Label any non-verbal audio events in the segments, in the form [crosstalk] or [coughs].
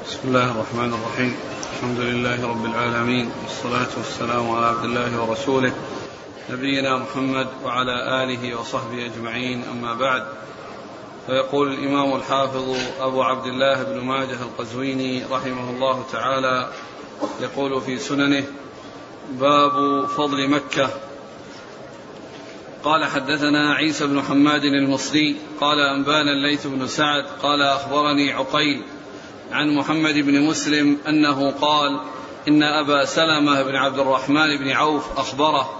بسم الله الرحمن الرحيم. الحمد لله رب العالمين. والصلاة والسلام على عبد الله ورسوله. نبينا محمد وعلى آله وصحبه أجمعين. أما بعد فيقول الإمام الحافظ أبو عبد الله بن ماجه القزويني رحمه الله تعالى يقول في سننه باب فضل مكة. قال حدثنا عيسى بن حماد المصري قال أنبانا الليث بن سعد قال أخبرني عقيل عن محمد بن مسلم أنه قال إن أبا سلمة بن عبد الرحمن بن عوف أخبره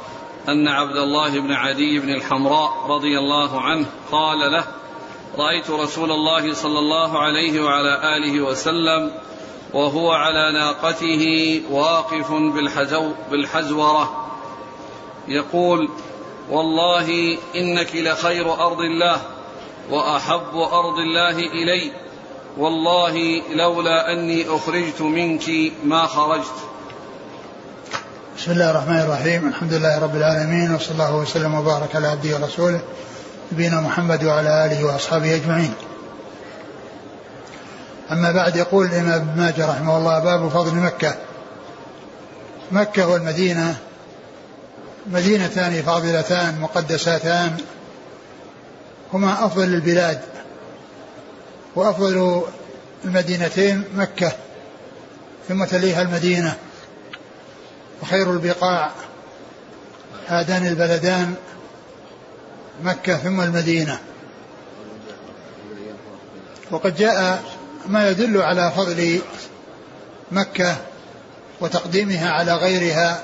أن عبد الله بن عدي بن الحمراء رضي الله عنه قال له رأيت رسول الله صلى الله عليه وعلى آله وسلم وهو على ناقته واقف بالحزو بالحزورة. يقول والله إنك لخير أرض الله وأحب أرض الله الي والله لولا أني أخرجت منك ما خرجت. بسم الله الرحمن الرحيم، الحمد لله رب العالمين وصلى الله وسلم وبارك على عبده ورسوله نبينا محمد وعلى آله وأصحابه أجمعين. أما بعد يقول الإمام ابن ماجه رحمه الله باب فضل مكة. مكة والمدينة مدينتان فاضلتان مقدساتان هما أفضل البلاد وأفضل المدينتين مكة ثم تليها المدينة. وخير البقاع هذان البلدان مكة ثم المدينة. وقد جاء ما يدل على فضل مكة وتقديمها على غيرها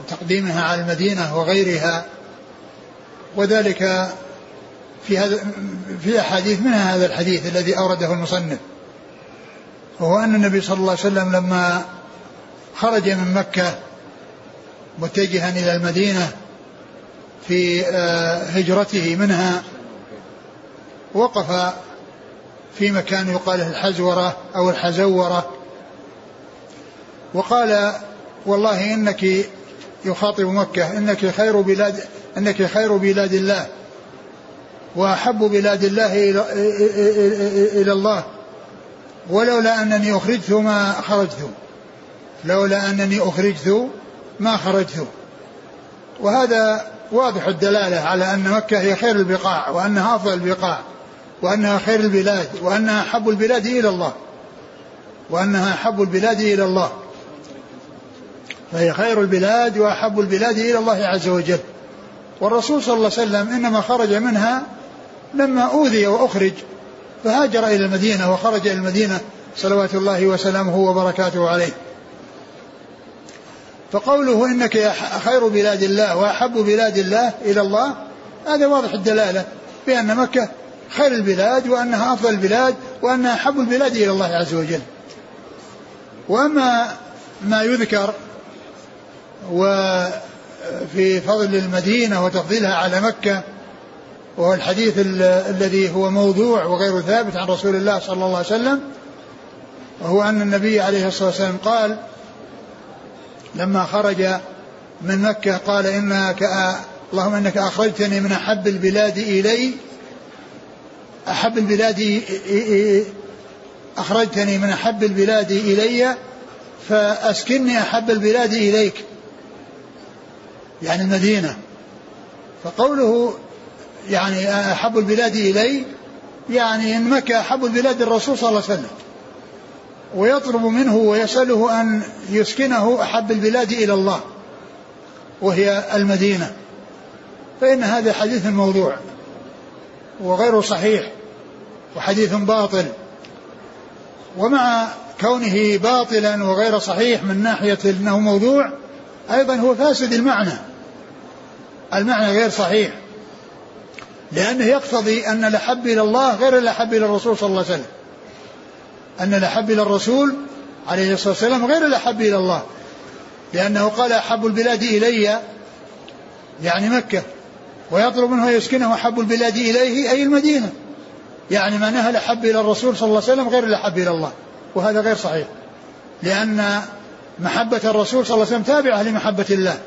وتقديمها على المدينة وغيرها وذلك في هذا في أحاديث منها هذا الحديث الذي أورده المصنف وهو أن النبي صلى الله عليه وسلم لما خرج من مكة متجها إلى المدينة في هجرته منها وقف في مكان يقال الحزورة أو الحزورة وقال والله إنك يخاطب مكة إنك خير بلاد إنك خير بلاد الله. وأحب بلاد الله إلى الله. ولولا أنني أخرجت ما خرجت. لولا أنني أخرجت ما خرجت. وهذا واضح الدلالة على أن مكة هي خير البقاع وأنها أفضل البقاع وأنها خير البلاد وأنها أحب البلاد إلى الله. وأنها أحب البلاد إلى الله. فهي خير البلاد وأحب البلاد إلى الله عز وجل. والرسول صلى الله عليه وسلم إنما خرج منها لما أوذي وأخرج فهاجر إلى المدينة وخرج إلى المدينة صلوات الله وسلامه وبركاته عليه. فقوله إنك خير بلاد الله وأحب بلاد الله إلى الله هذا واضح الدلالة بأن مكة خير البلاد وأنها أفضل البلاد وأنها أحب البلاد إلى الله عز وجل. وأما ما يذكر وفي فضل المدينة وتفضيلها على مكة وهو الحديث الذي هو موضوع وغير ثابت عن رسول الله صلى الله عليه وسلم وهو أن النبي عليه الصلاة والسلام قال لما خرج من مكة قال إنك اللهم إنك أخرجتني من أحب البلاد إلي أحب البلاد أخرجتني من أحب البلاد إلي فأسكني أحب البلاد إليك يعني المدينة. فقوله يعني أحب البلاد إلي يعني إن مكة أحب البلاد الرسول صلى الله عليه وسلم. ويطلب منه ويسأله أن يسكنه أحب البلاد إلى الله وهي المدينة. فإن هذا حديث موضوع وغير صحيح وحديث باطل. ومع كونه باطلا وغير صحيح من ناحية أنه موضوع أيضا هو فاسد المعنى. المعنى غير صحيح. لأنه يقتضي أن الأحب إلى الله غير الأحب إلى الرسول صلى الله عليه وسلم. أن الأحب إلى الرسول عليه الصلاة والسلام غير الأحب إلى الله. لأنه قال أحب البلاد إلي يعني مكة ويطلب منه يسكنه أحب البلاد إليه أي المدينة. يعني معناها الأحب إلى الرسول صلى الله عليه وسلم غير الأحب إلى الله وهذا غير صحيح. لأن محبة الرسول صلى الله عليه وسلم تابعة لمحبة الله.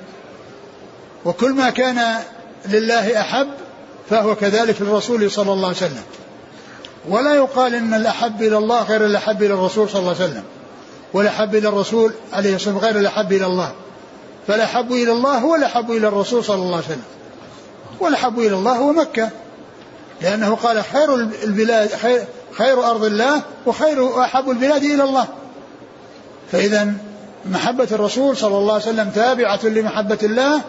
وكل ما كان لله أحب فهو كذلك للرسول صلى الله عليه وسلم. ولا يقال إن الأحب إلى الله غير الأحب إلى الرسول صلى الله عليه وسلم. والأحب إلى الرسول عليه الصلاة والسلام غير الأحب إلى الله. فالأحب إلى الله هو الأحب إلى الرسول صلى الله عليه وسلم. والأحب إلى الله هو مكة. لأنه قال خير البلاد خير, خير أرض الله وخير واحب البلاد إلى الله. فإذا محبة الرسول صلى الله عليه وسلم تابعة لمحبة الله.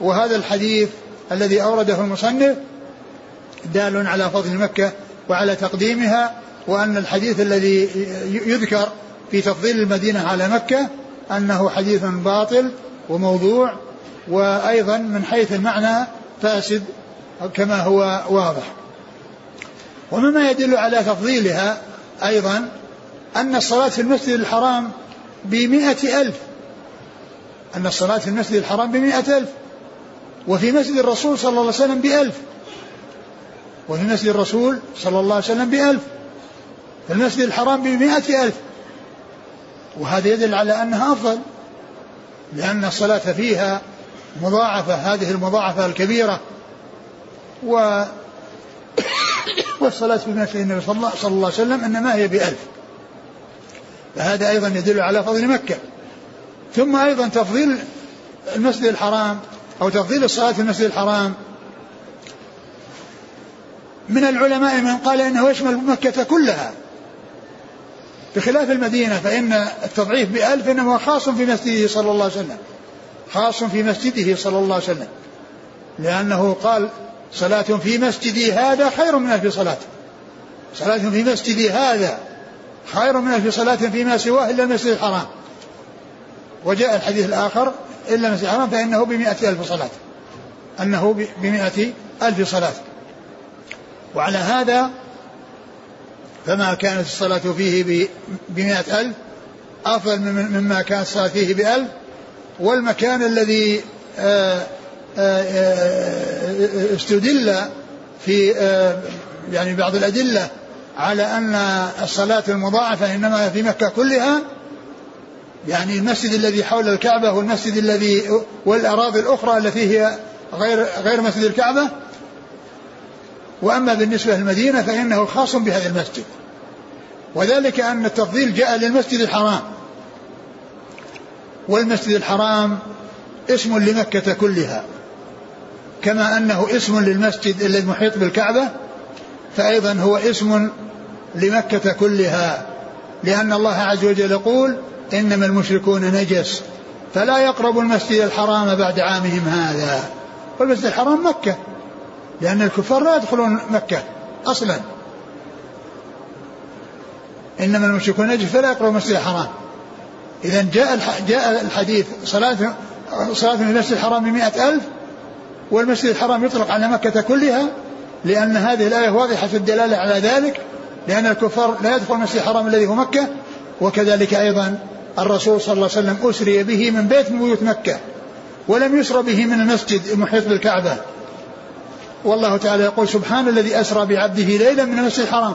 وهذا الحديث الذي أورده المصنف دال على فضل مكة وعلى تقديمها وأن الحديث الذي يذكر في تفضيل المدينة على مكة أنه حديث باطل وموضوع وأيضا من حيث المعنى فاسد كما هو واضح. ومما يدل على تفضيلها أيضا أن الصلاة في المسجد الحرام بمئة ألف. أن الصلاة في المسجد الحرام بمئة ألف. وفي مسجد الرسول صلى الله عليه وسلم بألف. وفي مسجد الرسول صلى الله عليه وسلم بألف. في المسجد الحرام بمئة ألف. وهذا يدل على أنها أفضل. لأن الصلاة فيها مضاعفة هذه المضاعفة الكبيرة. و [coughs] والصلاة في مسجد النبي صلى الله عليه وسلم إنما هي بألف. فهذا أيضا يدل على فضل مكة. ثم أيضا تفضيل المسجد الحرام. أو تفضيل الصلاة في المسجد الحرام. من العلماء من قال إنه يشمل مكة كلها. بخلاف المدينة فإن التضعيف بألف إنما خاص في مسجده صلى الله عليه وسلم. خاص في مسجده صلى الله عليه وسلم. لأنه قال صلاة في مسجدي هذا خير من ألف صلاة. صلاة في مسجدي هذا خير من ألف صلاة فيما سواه إلا المسجد الحرام. وجاء الحديث الآخر إلا المسجد الحرام فإنه بمئة ألف صلاة. أنه بمئة ألف صلاة. وعلى هذا فما كانت الصلاة فيه بمئة ألف أفضل مما كانت الصلاة فيه بألف. والمكان الذي آه، آه، آه، استدل في يعني بعض الأدلة على أن الصلاة المضاعفة إنما في مكة كلها يعني المسجد الذي حول الكعبة والمسجد الذي والأراضي الأخرى التي هي غير غير مسجد الكعبة؟ وأما بالنسبة للمدينة فإنه خاص بهذا المسجد. وذلك أن التفضيل جاء للمسجد الحرام. والمسجد الحرام اسم لمكة كلها. كما أنه اسم للمسجد الذي محيط بالكعبة فأيضا هو اسم لمكة كلها. لأن الله عز وجل يقول إنما المشركون نجس فلا يقربوا المسجد الحرام بعد عامهم هذا. والمسجد الحرام مكة لأن الكفار لا يدخلون مكة أصلا. إنما المشركون نجس فلا يقربوا المسجد الحرام. إذا جاء جاء الحديث صلاة صلاة المسجد الحرام بمئة ألف والمسجد الحرام يطلق على مكة كلها لأن هذه الآية واضحة في الدلالة على ذلك لأن الكفار لا يدخل المسجد الحرام الذي هو مكة وكذلك أيضا الرسول صلى الله عليه وسلم أسري به من بيت من بيوت مكة ولم يسر به من المسجد المحيط بالكعبة والله تعالى يقول سبحان الذي أسرى بعبده ليلا من المسجد الحرام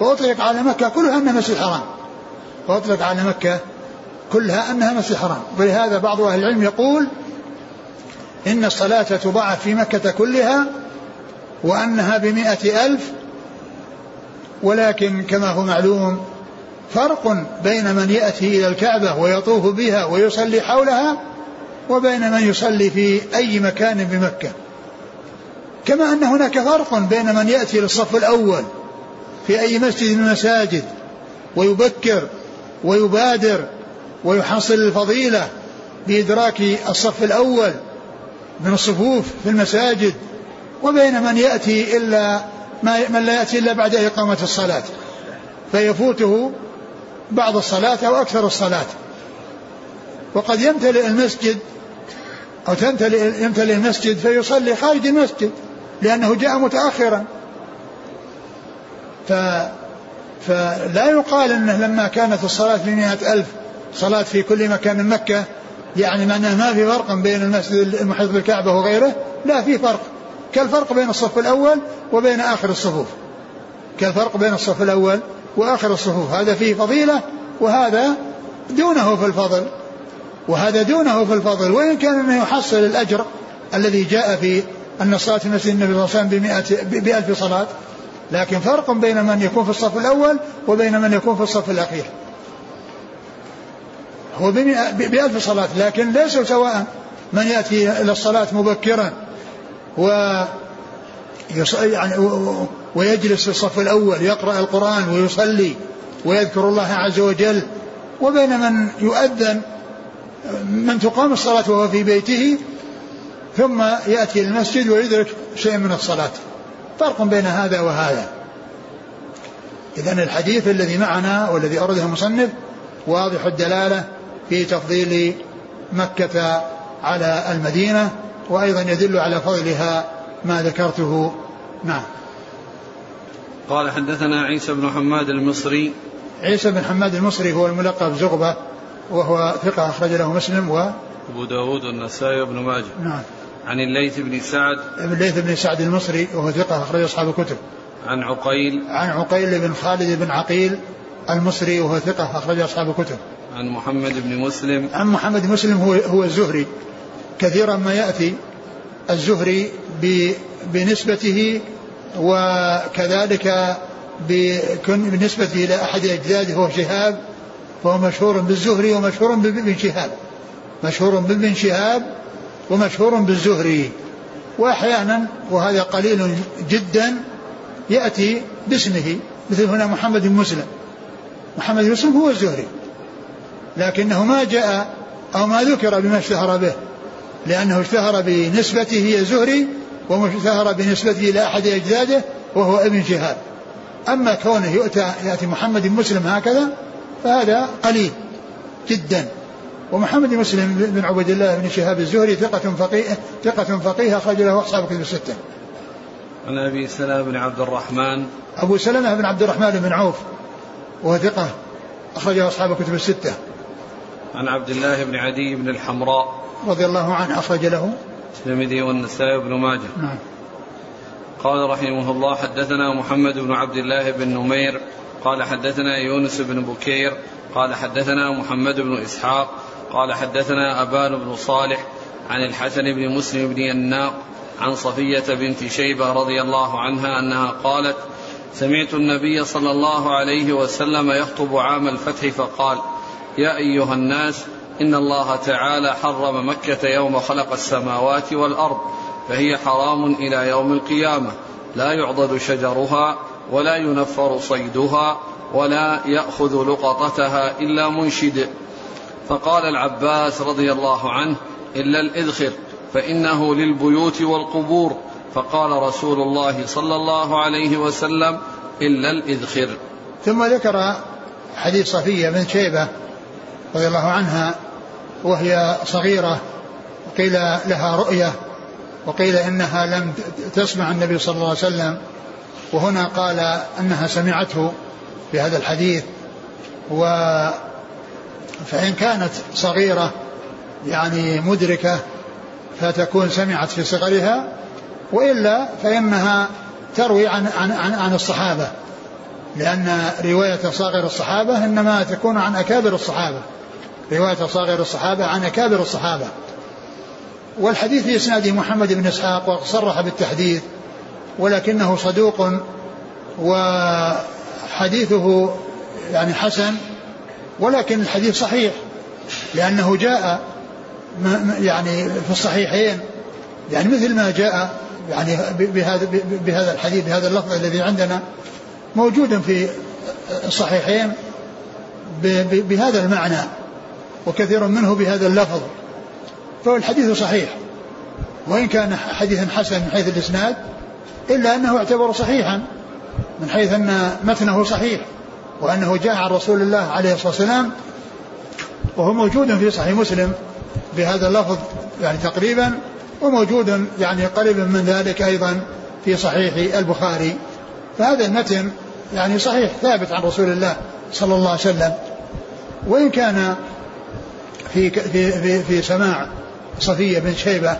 فأطلق على مكة كلها أنها مسجد حرام فأطلق على مكة كلها أنها مسجد حرام ولهذا بعض أهل العلم يقول إن الصلاة تضاعف في مكة كلها وأنها بمئة ألف ولكن كما هو معلوم فرق بين من يأتي إلى الكعبة ويطوف بها ويصلي حولها وبين من يصلي في أي مكان بمكة. كما أن هناك فرق بين من يأتي للصف الأول في أي مسجد من المساجد ويبكر ويبادر ويحصل الفضيلة بإدراك الصف الأول من الصفوف في المساجد وبين من يأتي إلا ما من لا يأتي إلا بعد إقامة الصلاة. فيفوته بعض الصلاة أو أكثر الصلاة. وقد يمتلئ المسجد أو تمتلئ يمتلئ المسجد فيصلي خارج المسجد لأنه جاء متأخرا. ف فلا يقال أنه لما كانت الصلاة بمئة ألف صلاة في كل مكان من مكة يعني معناه ما في فرق بين المسجد المحيط بالكعبة وغيره لا في فرق. كالفرق بين الصف الأول وبين آخر الصفوف. كالفرق بين الصف الأول وآخر الصفوف هذا فيه فضيلة وهذا دونه في الفضل. وهذا دونه في الفضل. وإن كان أنه يحصل الأجر الذي جاء في أن صلاة المسجد النبي صلى الله عليه وسلم بألف صلاة لكن فرق بين من يكون في الصف الأول وبين من يكون في الصف الأخير. هو بألف صلاة لكن ليسوا سواء. من يأتي إلى الصلاة مبكرا و يعني ويجلس في الصف الأول يقرأ القرآن ويصلي ويذكر الله عز وجل. وبين من يؤذن من تقام الصلاة وهو في بيته ثم يأتي المسجد ويدرك شيء من الصلاة. فرق بين هذا وهذا. إذا الحديث الذي معنا والذي أورده المصنف واضح الدلالة في تفضيل مكة على المدينة وأيضا يدل على فضلها ما ذكرته. نعم. قال حدثنا عيسى بن حماد المصري. عيسى بن حماد المصري هو الملقب زغبة وهو ثقة أخرج له مسلم و أبو داود والنسائي وابن ماجه. نعم. عن الليث بن سعد. الليث بن سعد المصري وهو ثقة أخرج أصحاب الكتب. عن عقيل. عن عقيل بن خالد بن عقيل المصري وهو ثقة أخرج أصحاب الكتب. عن محمد بن مسلم. عن محمد مسلم هو هو الزهري. كثيرا ما يأتي الزهري بنسبته وكذلك بالنسبة إلى أحد أجداده هو شهاب فهو مشهور بالزهري ومشهور بابن شهاب مشهور بابن شهاب ومشهور بالزهري. وأحيانا وهذا قليل جدا يأتي باسمه مثل هنا محمد بن مسلم. محمد بن مسلم هو الزهري. لكنه ما جاء أو ما ذكر بما اشتهر به لأنه اشتهر بنسبته الزهري واشتهر بنسبته إلى أحد أجداده وهو ابن شهاب أما كونه يؤتى يأتي محمد مسلم هكذا فهذا قليل جدا. ومحمد مسلم بن عبد الله بن شهاب الزهري ثقة فقيه ثقة فقيه أخرج له أصحاب كتب الستة. عن أبي سلمة بن عبد الرحمن. أبو سلمة بن عبد الرحمن بن عوف وهو ثقة أخرجه أصحاب كتب الستة. عن عبد الله بن عدي بن الحمراء. رضي الله عنه أخرج له. الترمذي والنسائي بن ماجه. نعم. قال رحمه الله حدثنا محمد بن عبد الله بن نمير قال حدثنا يونس بن بكير قال حدثنا محمد بن إسحاق قال حدثنا أبان بن صالح عن الحسن بن مسلم بن يناق عن صفية بنت شيبة رضي الله عنها أنها قالت سمعت النبي صلى الله عليه وسلم يخطب عام الفتح فقال يا أيها الناس إن الله تعالى حرم مكة يوم خلق السماوات والأرض فهي حرام إلى يوم القيامة. لا يعضد شجرها ولا ينفر صيدها ولا يأخذ لقطتها إلا منشد. فقال العباس رضي الله عنه إلا الإذخر فإنه للبيوت والقبور. فقال رسول الله صلى الله عليه وسلم إلا الإذخر. ثم ذكر حديث صفية بن شيبة رضي الله عنها وهي صغيرة قيل لها رؤية وقيل إنها لم تسمع النبي صلى الله عليه وسلم وهنا قال أنها سمعته في هذا الحديث و فإن كانت صغيرة يعني مدركة فتكون سمعت في صغرها وإلا فإنها تروي عن عن عن, عن الصحابة لأن رواية صاغر الصحابة إنما تكون عن أكابر الصحابة. رواية صاغر الصحابة عن أكابر الصحابة. والحديث في إسناده محمد بن إسحاق وصرح بالتحديث ولكنه صدوق وحديثه يعني حسن ولكن الحديث صحيح لأنه جاء يعني في الصحيحين يعني مثل ما جاء يعني بهذا بهذا الحديث بهذا اللفظ الذي عندنا موجود في الصحيحين بهذا المعنى. وكثير منه بهذا اللفظ. فهو الحديث صحيح. وإن كان حديثا حسنا من حيث الإسناد إلا أنه يعتبر صحيحا من حيث أن متنه صحيح وأنه جاء عن رسول الله عليه الصلاة والسلام وهو موجود في صحيح مسلم بهذا اللفظ يعني تقريبا وموجود يعني قريبا من ذلك أيضا في صحيح البخاري. فهذا المتن يعني صحيح ثابت عن رسول الله صلى الله عليه وسلم. وإن كان في في في, في سماع صفية بن شيبة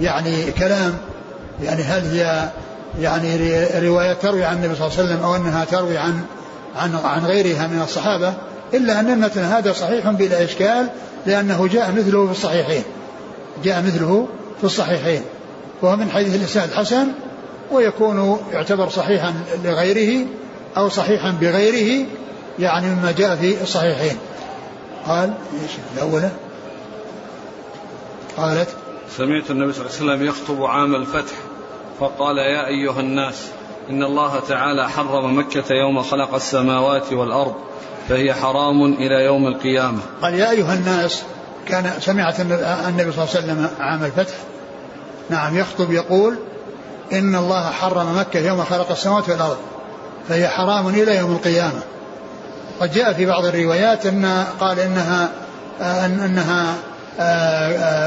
يعني كلام يعني هل هي يعني رواية تروي عن النبي صلى الله عليه وسلم أو أنها تروي عن عن عن غيرها من الصحابة إلا أن المتن هذا صحيح بلا إشكال لأنه جاء مثله في الصحيحين. جاء مثله في الصحيحين. وهو من حديث الإسناد حسن ويكون يعتبر صحيحا لغيره أو صحيحا بغيره يعني مما جاء في الصحيحين. قال إيش الأولى قالت سمعت النبي صلى الله عليه وسلم يخطب عام الفتح فقال يا أيها الناس إن الله تعالى حرم مكة يوم خلق السماوات والأرض فهي حرام إلى يوم القيامة. قال يا أيها الناس كان سمعت النبي صلى الله عليه وسلم عام الفتح؟ نعم يخطب يقول إن الله حرم مكة يوم خلق السماوات والأرض فهي حرام إلى يوم القيامة. قد جاء في بعض الروايات أن قال إنها أن أنها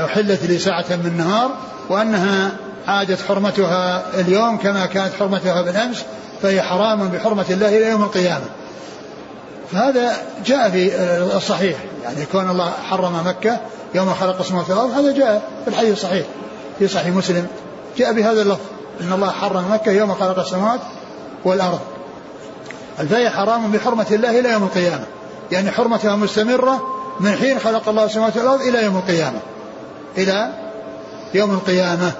أحلت لي ساعة من نهار وأنها عادت حرمتها اليوم كما كانت حرمتها بالأمس فهي حرام بحرمة الله إلى يوم القيامة. فهذا جاء في الصحيح. يعني كون الله حرم مكة يوم خلق السماوات والأرض هذا جاء في الحديث الصحيح. في صحيح مسلم. جاء بهذا اللفظ. إن الله حرم مكة يوم خلق السماوات والأرض. الفهي حرام بحرمة الله إلى يوم القيامة. يعني حرمتها مستمرة من حين خلق الله السماوات والأرض إلى يوم القيامة. إلى يوم القيامة.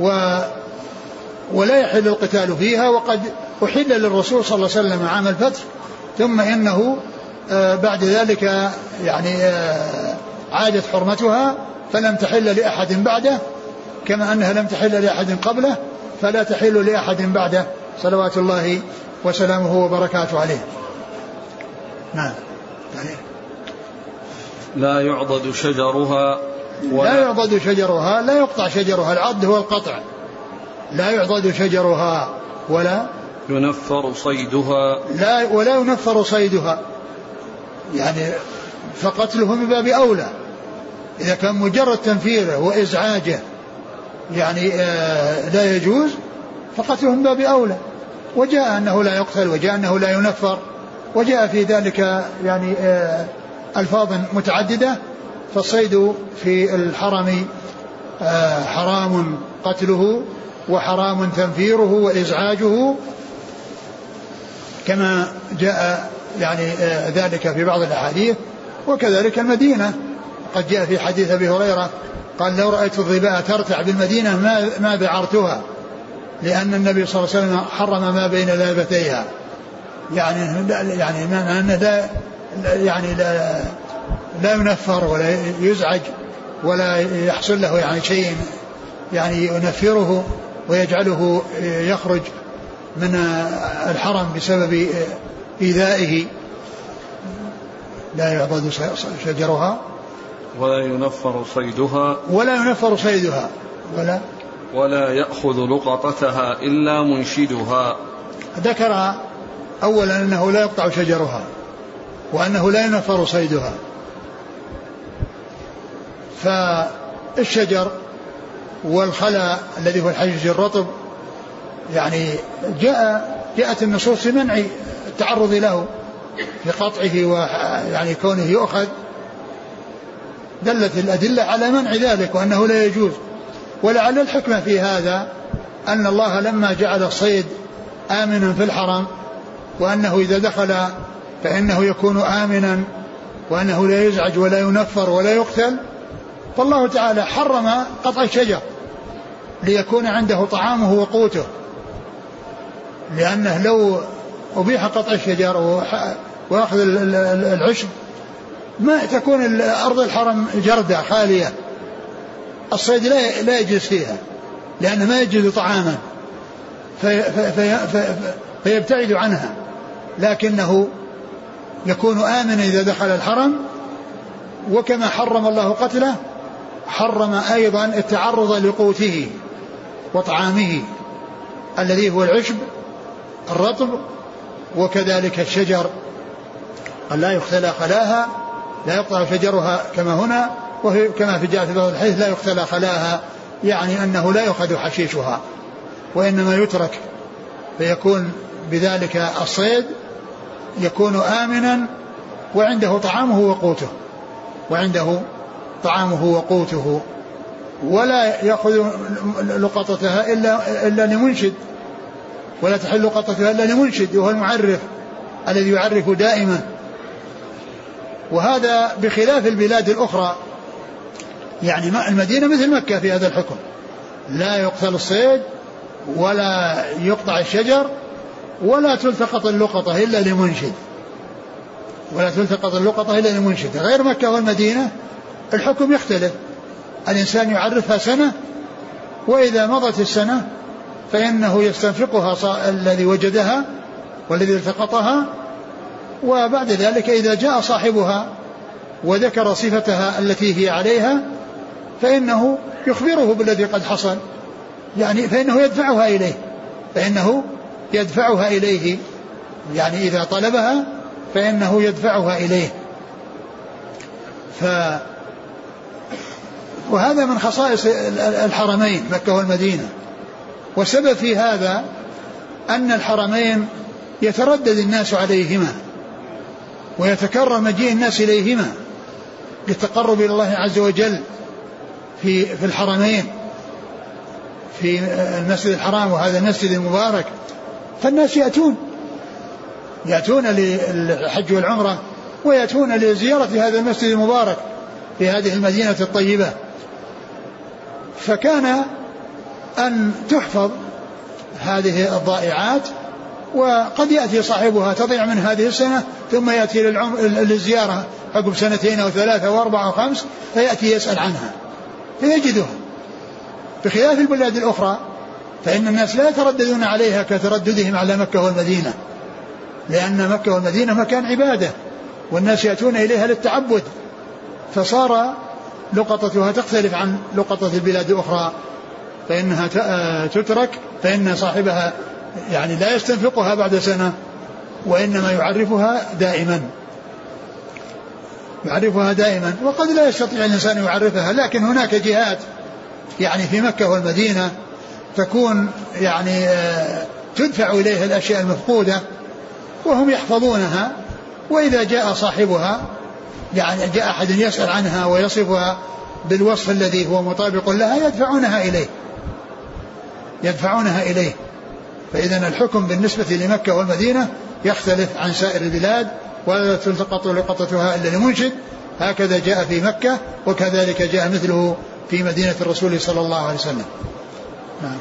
و ولا يحل القتال فيها وقد أحل للرسول صلى الله عليه وسلم عام الفتح ثم إنه آه، بعد ذلك يعني آه، عادت حرمتها فلم تحل لأحد بعده كما أنها لم تحل لأحد قبله فلا تحل لأحد بعده. صلوات الله وسلامه وبركاته عليه. نعم. لا يعضد شجرها ولا لا يعضد شجرها لا يقطع شجرها العض هو القطع. لا يعضد شجرها ولا ينفر صيدها. لا ولا ينفر صيدها. يعني فقتله من باب أولى. إذا كان مجرد تنفيره وإزعاجه يعني آه لا يجوز فقتله من باب أولى. وجاء أنه لا يقتل وجاء أنه لا ينفر وجاء في ذلك يعني آه ألفاظ متعددة فالصيد في الحرم آه حرام قتله وحرام تنفيره وإزعاجه كما جاء يعني آه، ذلك في بعض الأحاديث وكذلك المدينة. قد جاء في حديث أبي هريرة قال لو رأيت الظباء ترتع بالمدينة ما ما ذعرتها لأن النبي صلى الله عليه وسلم حرم ما بين لابتيها يعني يعني ما أنه لا يعني لا لا ينفر ولا يزعج ولا يحصل له يعني شيء يعني ينفره ويجعله يخرج من الحرم بسبب إيذائه. لا يعضد شجرها ولا ينفر صيدها. ولا ينفر صيدها. ولا ولا يأخذ لقطتها إلا منشدها. ذكر أولا أنه لا يقطع شجرها وأنه لا ينفر صيدها. فالشجر والخلا الذي هو الحجج الرطب يعني جاء جاءت النصوص في منع التعرض له في قطعه ويعني كونه يؤخذ. دلت الأدلة على منع ذلك وأنه لا يجوز. ولعل الحكمة في هذا أن الله لما جعل الصيد آمنا في الحرم وأنه إذا دخل فإنه يكون آمنا وأنه لا يزعج ولا ينفر ولا يقتل فالله تعالى حرم قطع الشجر ليكون عنده طعامه وقوته. لأنه لو أبيح قطع الشجر وأخذ العشب ما تكون أرض الحرم جردة خالية الصيد لا لا يجلس فيها لأنه ما يجد طعاما في في في فيبتعد عنها لكنه يكون آمنا إذا دخل الحرم وكما حرم الله قتله حرم أيضا التعرض لقوته وطعامه الذي هو العشب الرطب وكذلك الشجر لا يختلى خلاها لا يقطع شجرها كما هنا وهي كما في جاء في بعض الحديث لا يختلى خلاها يعني أنه لا يؤخذ حشيشها وإنما يترك فيكون بذلك الصيد يكون آمنا وعنده طعامه وقوته وعنده طعامه وقوته ولا يأخذ لقطتها إلا إلا لمنشد ولا تحل لقطتها إلا لمنشد وهو المعرف الذي يعرف دائما. وهذا بخلاف البلاد الأخرى يعني المدينة مثل مكة في هذا الحكم. لا يقتل الصيد ولا يقطع الشجر ولا تلتقط اللقطة إلا لمنشد. ولا تلتقط اللقطة إلا لمنشد. غير مكة والمدينة الحكم يختلف. الإنسان يعرفها سنة وإذا مضت السنة فإنه يستنفقها الذي وجدها والذي التقطها وبعد ذلك إذا جاء صاحبها وذكر صفتها التي هي عليها فإنه يخبره بالذي قد حصل. يعني فإنه يدفعها إليه. فإنه يدفعها إليه. يعني إذا طلبها فإنه يدفعها إليه. ف وهذا من خصائص الحرمين مكة والمدينة. والسبب في هذا أن الحرمين يتردد الناس عليهما ويتكرر مجيء الناس إليهما للتقرب إلى الله عز وجل. في في الحرمين. في المسجد الحرام وهذا المسجد المبارك. فالناس يأتون. يأتون للحج والعمرة ويأتون لزيارة هذا المسجد المبارك في هذه المدينة الطيبة. فكان أن تحفظ هذه الضائعات وقد يأتي صاحبها تضيع من هذه السنة ثم يأتي للزيارة عقب سنتين أو ثلاثة أو أربعة أو خمس فيأتي يسأل عنها. فيجدها بخلاف البلاد الأخرى فإن الناس لا يترددون عليها كترددهم على مكة والمدينة لأن مكة والمدينة مكان عبادة والناس يأتون إليها للتعبد. فصار لقطتها تختلف عن لقطة البلاد الأخرى فإنها آه، تترك فإن صاحبها يعني لا يستنفقها بعد سنة وإنما يعرفها دائما. يعرفها دائما وقد لا يستطيع الإنسان يعرفها لكن هناك جهات يعني في مكة والمدينة تكون يعني آه، تدفع إليها الأشياء المفقودة وهم يحفظونها وإذا جاء صاحبها يعني جاء أحد يسأل عنها ويصفها بالوصف الذي هو مطابق لها يدفعونها إليه. يدفعونها إليه. فإذا الحكم بالنسبة لمكة والمدينة يختلف عن سائر البلاد ولا تلتقط لقطتها إلا لمنشد. هكذا جاء في مكة وكذلك جاء مثله في مدينة الرسول صلى الله عليه وسلم. نعم.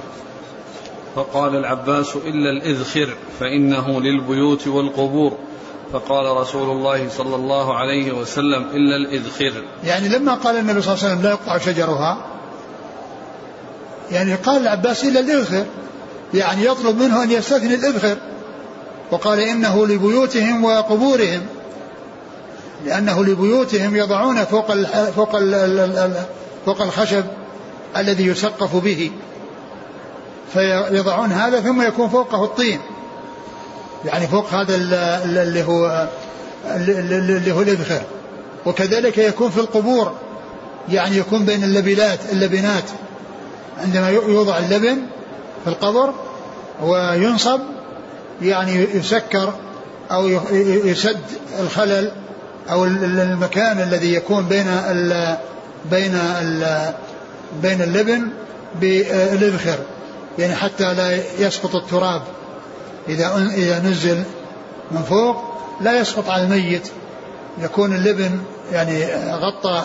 فقال العباس إلا الإذخر فإنه للبيوت والقبور. فقال رسول الله صلى الله عليه وسلم إلا الإذخر. يعني لما قال النبي صلى الله عليه وسلم لا يقطع شجرها يعني قال العباس إلا الإذخر. يعني يطلب منه أن يستثني الإذخر. وقال إنه لبيوتهم وقبورهم لأنه لبيوتهم يضعون فوق فوق فوق الخشب الذي يسقف به فيضعون هذا ثم يكون فوقه الطين. يعني فوق هذا اللي هو اللي هو الإذخر وكذلك يكون في القبور يعني يكون بين اللبنات اللبنات. عندما يوضع اللبن في القبر وينصب يعني يسكر أو يسد الخلل أو المكان الذي يكون بين ال بين ال بين اللبن بالإذخر يعني حتى لا يسقط التراب. إذا إذا نزل من فوق لا يسقط على الميت. يكون اللبن يعني غطى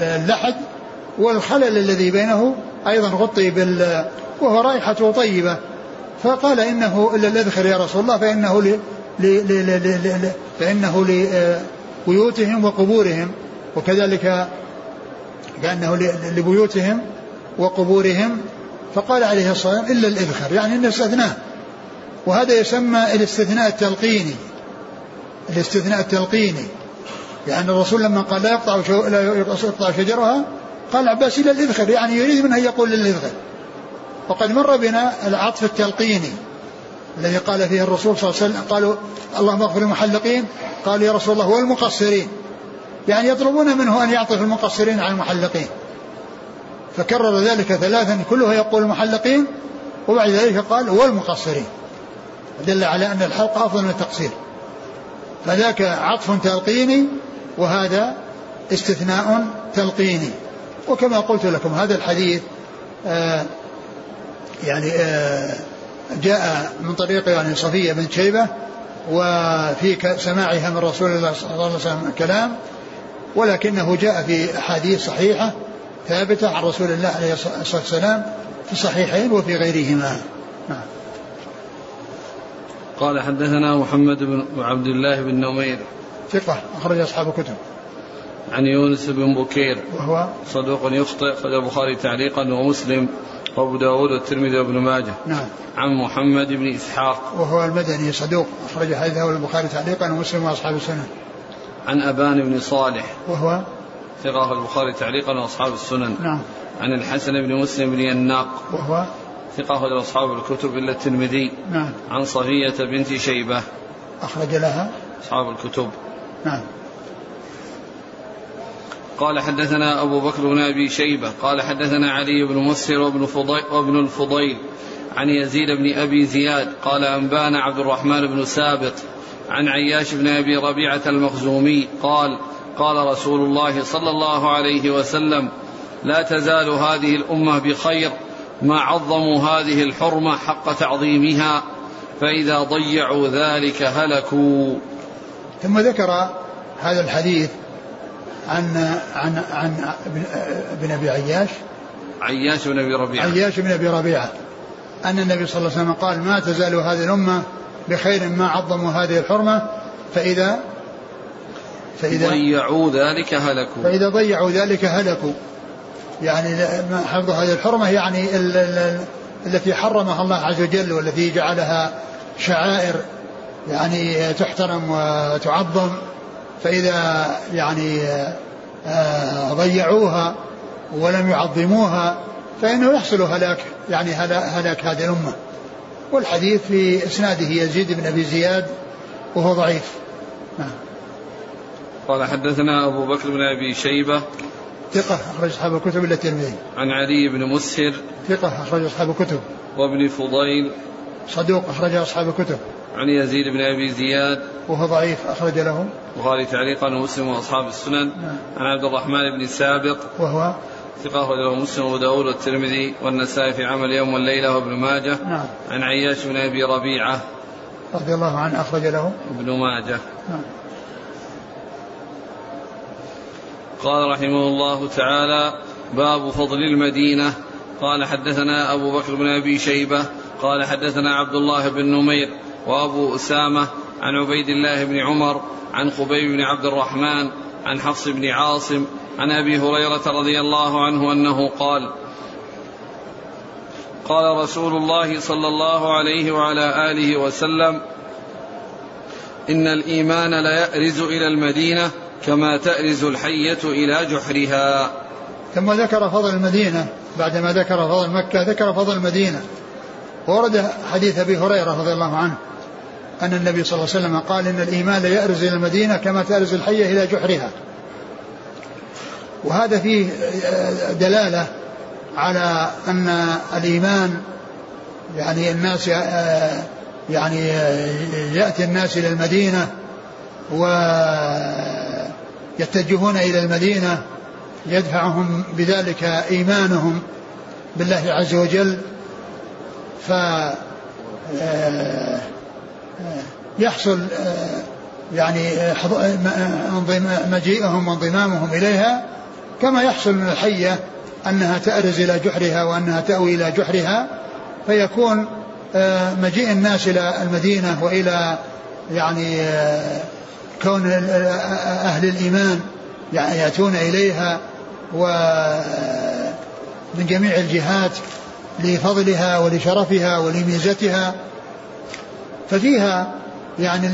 اللحد والخلل الذي بينه أيضا غطي بال وهو رائحته طيبة. فقال إنه إلا الأذخر يا رسول الله فإنه ل... فإنه لبيوتهم وقبورهم. وكذلك كأنه لبيوتهم وقبورهم. فقال عليه الصلاة والسلام إلا الإذخر يعني إنه استثناه وهذا يسمى الاستثناء التلقيني. الاستثناء التلقيني. يعني الرسول لما قال لا يقطع. لا يقطع شجرها قال عباس إلى الإذخر يعني يريد منه أن يقول للإذخر وقد مر بنا العطف التلقيني الذي قال فيه الرسول صلى الله عليه وسلم قالوا اللهم اغفر المحلقين قال يا رسول الله والمقصرين يعني يطلبون منه أن يعطف المقصرين على المحلقين. فكرر ذلك ثلاثا كلها يقول المحلقين وبعد ذلك قال والمقصرين دل على أن الحلق أفضل من التقصير. فذاك عطف تلقيني وهذا استثناء تلقيني. وكما قلت لكم هذا الحديث آه يعني آه جاء من طريق يعني صفية بن شيبة وفي سماعها من رسول الله صلى الله عليه وسلم كلام ولكنه جاء في أحاديث صحيحة ثابتة عن رسول الله عليه الصلاة والسلام في الصحيحين وفي غيرهما. نعم. قال حدثنا محمد بن عبد الله بن نمير. ثقة أخرج أصحاب الكتب. عن يونس بن بكير. وهو؟ صدوق يخطئ أخرج البخاري تعليقا ومسلم. وابو داود والترمذي وابن ماجه. نعم. عن محمد بن إسحاق. وهو المدني صدوق. أخرج حديثه البخاري تعليقا ومسلم وأصحاب السنن عن أبان بن صالح. وهو؟ ثقة البخاري تعليقا وأصحاب السنن. نعم. عن الحسن بن مسلم بن يناق. وهو؟ ثقة أصحاب الكتب إلا الترمذي. نعم. عن صفية بنت شيبة. أخرج لها؟ أصحاب الكتب. نعم. قال حدثنا أبو بكر بن أبي شيبة قال حدثنا علي بن مسهر وابن, فضيل وابن الفضيل عن يزيد بن أبي زياد قال أنبانا عبد الرحمن بن سابط عن عياش بن أبي ربيعة المخزومي قال قال رسول الله صلى الله عليه وسلم لا تزال هذه الأمة بخير ما عظموا هذه الحرمة حق تعظيمها فإذا ضيعوا ذلك هلكوا. ثم ذكر هذا الحديث عن عن عن ابن أبي عياش. عياش بن أبي ربيعة. عياش بن أبي ربيعة. أن النبي صلى الله عليه وسلم قال ما تزال هذه الأمة بخير ما عظموا هذه الحرمة فاذا فاذا ضيعوا ذلك هلكوا. فإذا ضيعوا ذلك هلكوا. يعني حفظ هذه الحرمة يعني ال ال التي حرمها الله عز وجل والتي جعلها شعائر يعني تحترم وتعظم. فإذا يعني آه، ضيعوها ولم يعظموها فإنه يحصل هلاك يعني هلاك هذه الأمة. والحديث في إسناده يزيد بن أبي زياد وهو ضعيف. نعم. قال حدثنا أبو بكر بن أبي شيبة. ثقة أخرج أصحاب الكتب إلا الترمذي. عن علي بن مسهر. ثقة أخرج أصحاب الكتب. وابن فضيل. صدوق أخرج أصحاب الكتب. عن يزيد بن أبي زياد. وهو ضعيف أخرج له. البخاري تعليقا ومسلم وأصحاب السنن. نعم. عن عبد الرحمن بن سابق. وهو؟ ثقة أخرج له مسلم وأبو داود والترمذي والنسائي في عمل يوم والليلة وابن ماجه. نعم. عن عياش بن أبي ربيعة. رضي الله عنه أخرج له. ابن ماجه. نعم. قال رحمه الله تعالى باب فضل المدينة. قال حدثنا أبو بكر بن أبي شيبة. قال حدثنا عبد الله بن نمير. وأبو أسامة عن عبيد الله بن عمر عن خبيب بن عبد الرحمن عن حفص بن عاصم عن أبي هريرة رضي الله عنه أنه قال قال رسول الله صلى الله عليه وعلى آله وسلم إن الإيمان ليأرز إلى المدينة كما تأرز الحية إلى جحرها. ثم ذكر فضل المدينة بعدما ذكر فضل مكة ذكر فضل المدينة. ورد حديث أبي هريرة رضي الله عنه أن النبي صلى الله عليه وسلم قال إن الإيمان ليأرز إلى المدينة كما تأرز الحية إلى جحرها. وهذا فيه دلالة على أن الإيمان يعني الناس يعني يأتي الناس إلى المدينة ويتجهون إلى المدينة يدفعهم بذلك إيمانهم بالله عز وجل. ف يحصل آه، يعني آه، آه، مجيئهم وانضمامهم إليها كما يحصل من الحية أنها تأرز إلى جحرها وأنها تأوي إلى جحرها فيكون مجيء الناس إلى المدينة وإلى يعني كون أهل الإيمان يعني يأتون إليها ومن جميع الجهات لفضلها ولشرفها ولميزتها ففيها يعني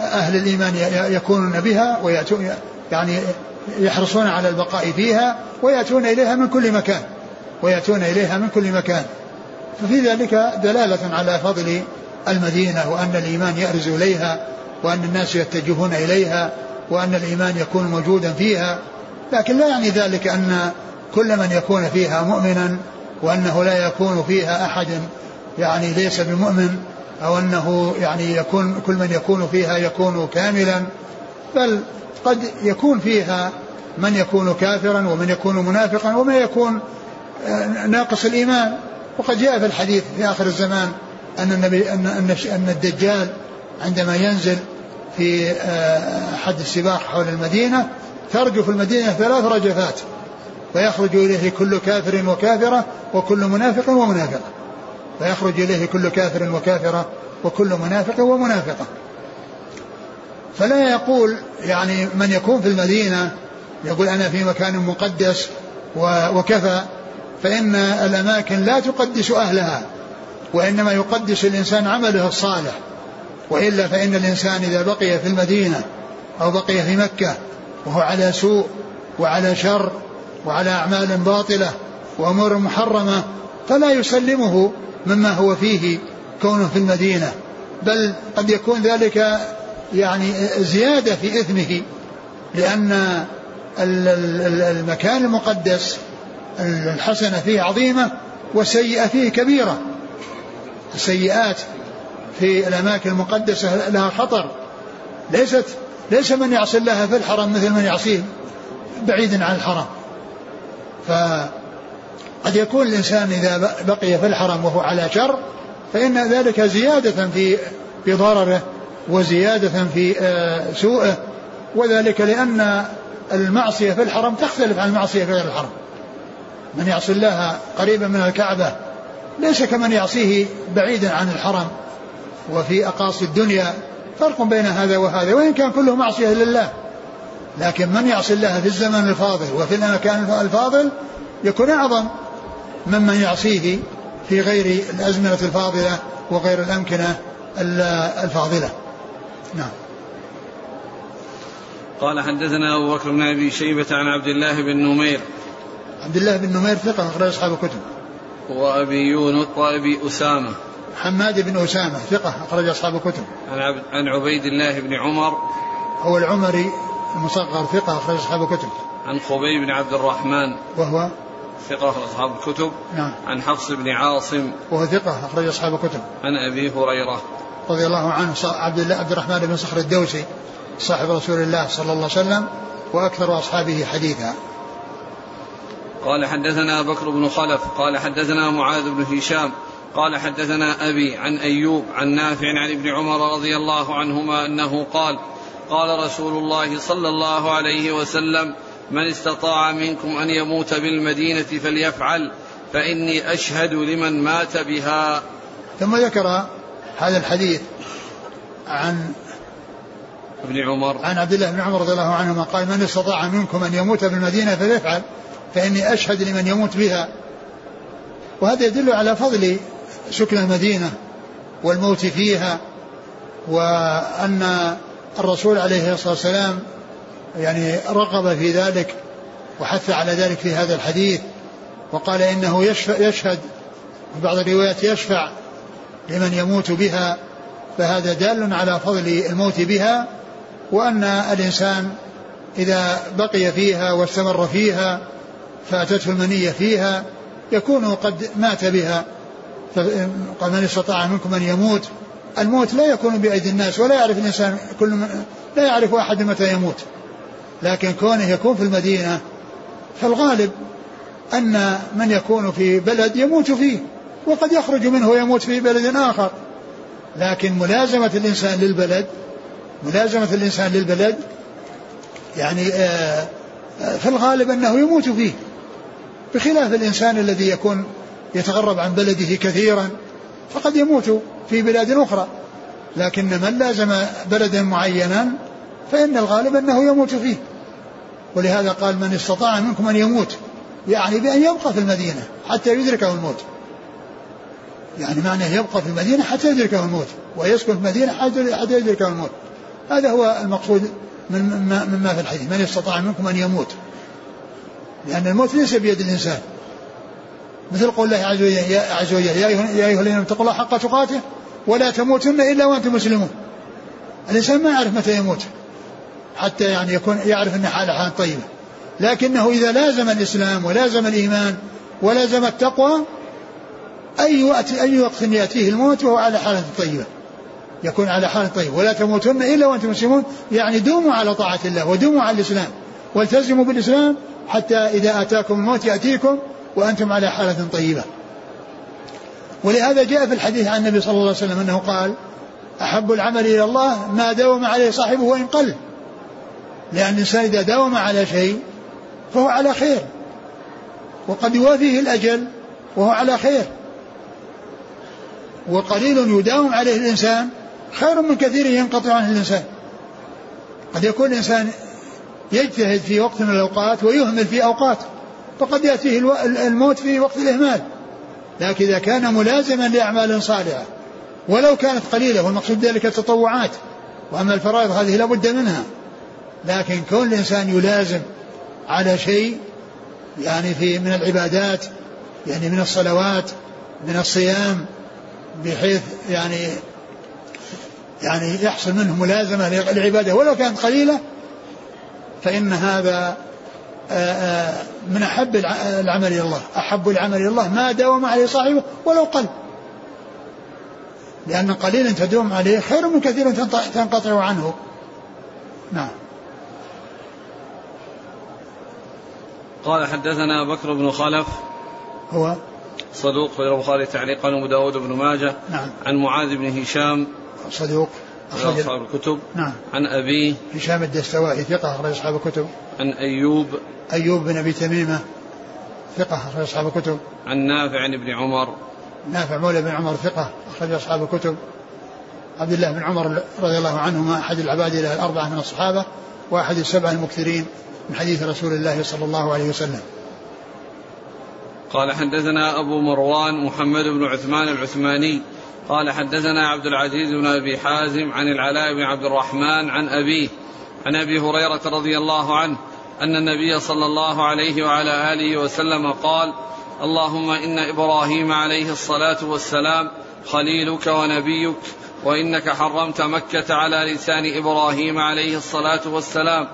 أهل الإيمان يكونون بها ويأتون يعني يحرصون على البقاء فيها ويأتون إليها من كل مكان ويأتون إليها من كل مكان. ففي ذلك دلالة على فضل المدينة وأن الإيمان يأرز إليها وأن الناس يتجهون إليها وأن الإيمان يكون موجودا فيها. لكن لا يعني ذلك أن كل من يكون فيها مؤمنا وأنه لا يكون فيها أحد يعني ليس بمؤمن أو أنه يعني يكون كل من يكون فيها يكون كاملا بل قد يكون فيها من يكون كافرا ومن يكون منافقا ومن يكون آه، ناقص الإيمان. وقد جاء في الحديث في آخر الزمان أن النبي أن أن, أن الدجال عندما ينزل في آه، حد السباق حول المدينة ترجف المدينة ثلاث رجفات. ويخرج إليه كل كافر وكافرة وكل منافق ومنافقة. فيخرج إليه كل كافر وكافرة وكل منافق ومنافقة. فلا يقول يعني من يكون في المدينة يقول أنا في مكان مقدس وكفى فإن الأماكن لا تقدس أهلها وإنما يقدس الإنسان عمله الصالح. وإلا فإن الإنسان إذا بقي في المدينة أو بقي في مكة وهو على سوء وعلى شر وعلى أعمال باطلة وأمور محرمة فلا يسلمه مما هو فيه كونه في المدينة بل قد يكون ذلك يعني زيادة في إثمه لأن المكان المقدس الحسنة فيه عظيمة والسيئة فيه كبيرة. السيئات في الأماكن المقدسة لها خطر. ليست ليس من يعصي الله في الحرم مثل من يعصيه بعيدا عن الحرم. فقد يكون الإنسان إذا بقي في الحرم وهو على شر فإن ذلك زيادة في في ضرره وزيادة في آه، سوءه وذلك لأن المعصية في الحرم تختلف عن المعصية في غير الحرم. من يعصي الله قريبا من الكعبة ليس كمن يعصيه بعيدا عن الحرم وفي أقاصي الدنيا فرق بين هذا وهذا وإن كان كله معصية لله. لكن من يعصي الله في الزمن الفاضل وفي المكان الفاضل يكون أعظم ممن يعصيه في غير الأزمنة الفاضلة وغير الأمكنة الفاضلة. نعم. قال حدثنا أبو بكر بن أبي شيبة عن عبد الله بن نمير. عبد الله بن نمير ثقة أخرج أصحاب الكتب. وأبي يونس وأبي أسامة. حماد بن أسامة ثقة أخرج أصحاب الكتب. عن, عبد عن عبيد الله بن عمر. هو العمري المصغر ثقة أخرج أصحاب الكتب. عن خبيب بن عبد الرحمن. وهو ثقة أخرج أصحاب الكتب. نعم. عن حفص بن عاصم. وهو ثقة أخرج أصحاب الكتب. عن أبي هريرة. رضي الله عنه عبد الله عبد الرحمن بن صخر الدوسي صاحب رسول الله صلى الله عليه وسلم وأكثر أصحابه حديثا. قال حدثنا بكر بن خلف قال حدثنا معاذ بن هشام قال حدثنا أبي عن أيوب عن نافع عن ابن عمر رضي الله عنهما أنه قال قال رسول الله صلى الله عليه وسلم من استطاع منكم أن يموت بالمدينة فليفعل فإني أشهد لمن مات بها. ثم ذكر هذا الحديث عن ابن عمر. عن عبد الله بن عمر رضي الله عنهما قال من استطاع منكم أن يموت بالمدينة فليفعل فإني أشهد لمن يموت بها. وهذا يدل على فضل سكن المدينة والموت فيها وأن الرسول عليه الصلاة والسلام يعني رغب في ذلك وحث على ذلك في هذا الحديث وقال إنه يشهد في بعض الروايات يشفع لمن يموت بها فهذا دال على فضل الموت بها وأن الإنسان إذا بقي فيها واستمر فيها فأتته المنية فيها يكون قد مات بها قال من استطاع منكم أن يموت الموت لا يكون بأيدي الناس ولا يعرف الإنسان كل لا يعرف أحد متى يموت. لكن كونه يكون في المدينة فالغالب أن من يكون في بلد يموت فيه وقد يخرج منه ويموت في بلد آخر. لكن ملازمة الإنسان للبلد ملازمة الإنسان للبلد يعني آه، آه، في الغالب أنه يموت فيه. بخلاف الإنسان الذي يكون يتغرب عن بلده كثيرا فقد يموت في بلاد أخرى. لكن من لازم بلدا معينا فإن الغالب أنه يموت فيه. ولهذا قال من استطاع منكم أن يموت يعني بأن يبقى في المدينة حتى يدركه الموت. يعني معنى يبقى في المدينة حتى يدركه الموت ويسكن في المدينة حتى يدركه الموت. هذا هو المقصود من مما في الحديث من استطاع منكم أن يموت. لأن الموت ليس بيد الإنسان. مثل قول الله عز وجل يا, أيها الذين اتقوا الله حق تقاته ولا تموتن إلا وأنتم مسلمون. الإنسان ما يعرف متى يموت حتى يعني يكون يعرف أن حاله حال طيبة. لكنه إذا لازم الإسلام ولازم الإيمان ولازم التقوى أي وقت أي وقت يأتيه الموت وهو على حالة طيبة. يكون على حال طيبة. ولا تموتن إلا وأنتم مسلمون. يعني دوموا على طاعة الله ودوموا على الإسلام. والتزموا بالإسلام حتى إذا أتاكم الموت يأتيكم وأنتم على حالة طيبة. ولهذا جاء في الحديث عن النبي صلى الله عليه وسلم أنه قال أحب العمل إلى الله ما داوم عليه صاحبه وإن قل. لأن الإنسان إذا داوم على شيء فهو على خير. وقد يوافيه الأجل وهو على خير. وقليل يداوم عليه الإنسان خير من كثير ينقطع عنه الإنسان. قد يكون الإنسان يجتهد في وقت من الأوقات ويهمل في أوقات. فقد يأتيه الموت في وقت الإهمال. لكن إذا كان ملازما لأعمال صالحة ولو كانت قليلة والمقصود ذلك التطوعات وأما الفرائض هذه لابد منها. لكن كون الإنسان يلازم على شيء يعني في من العبادات يعني من الصلوات من الصيام بحيث يعني يعني يحصل منه ملازمة للعبادة ولو كانت قليلة فإن هذا من أحب العمل إلى الله. أحب العمل إلى الله ما داوم عليه صاحبه ولو قل. لأن قليلا تدوم عليه خير من كثير تنقطع عنه. نعم. قال حدثنا بكر بن خلف. هو؟ صدوق في البخاري تعليقا وابو داود بن ماجه. نعم. عن معاذ بن هشام. صدوق. أخرج. أصحاب الكتب. نعم. عن أبيه. هشام الدستوائي ثقة أخرج أصحاب الكتب. عن أيوب. أيوب بن أبي تميمة ثقة أخرج أصحاب الكتب. عن نافع عن ابن عمر. نافع مولى بن عمر ثقة أخرج أصحاب الكتب. عبد الله بن عمر رضي الله عنهما أحد العباد الأربعة من الصحابة وأحد السبعة المكثرين من حديث رسول الله صلى الله عليه وسلم. قال حدثنا أبو مروان محمد بن عثمان العثماني. قال حدثنا عبد العزيز بن أبي حازم عن العلاء بن عبد الرحمن عن أبيه عن أبي هريرة رضي الله عنه أن النبي صلى الله عليه وعلى آله وسلم قال اللهم إن إبراهيم عليه الصلاة والسلام خليلك ونبيك وإنك حرمت مكة على لسان إبراهيم عليه الصلاة والسلام.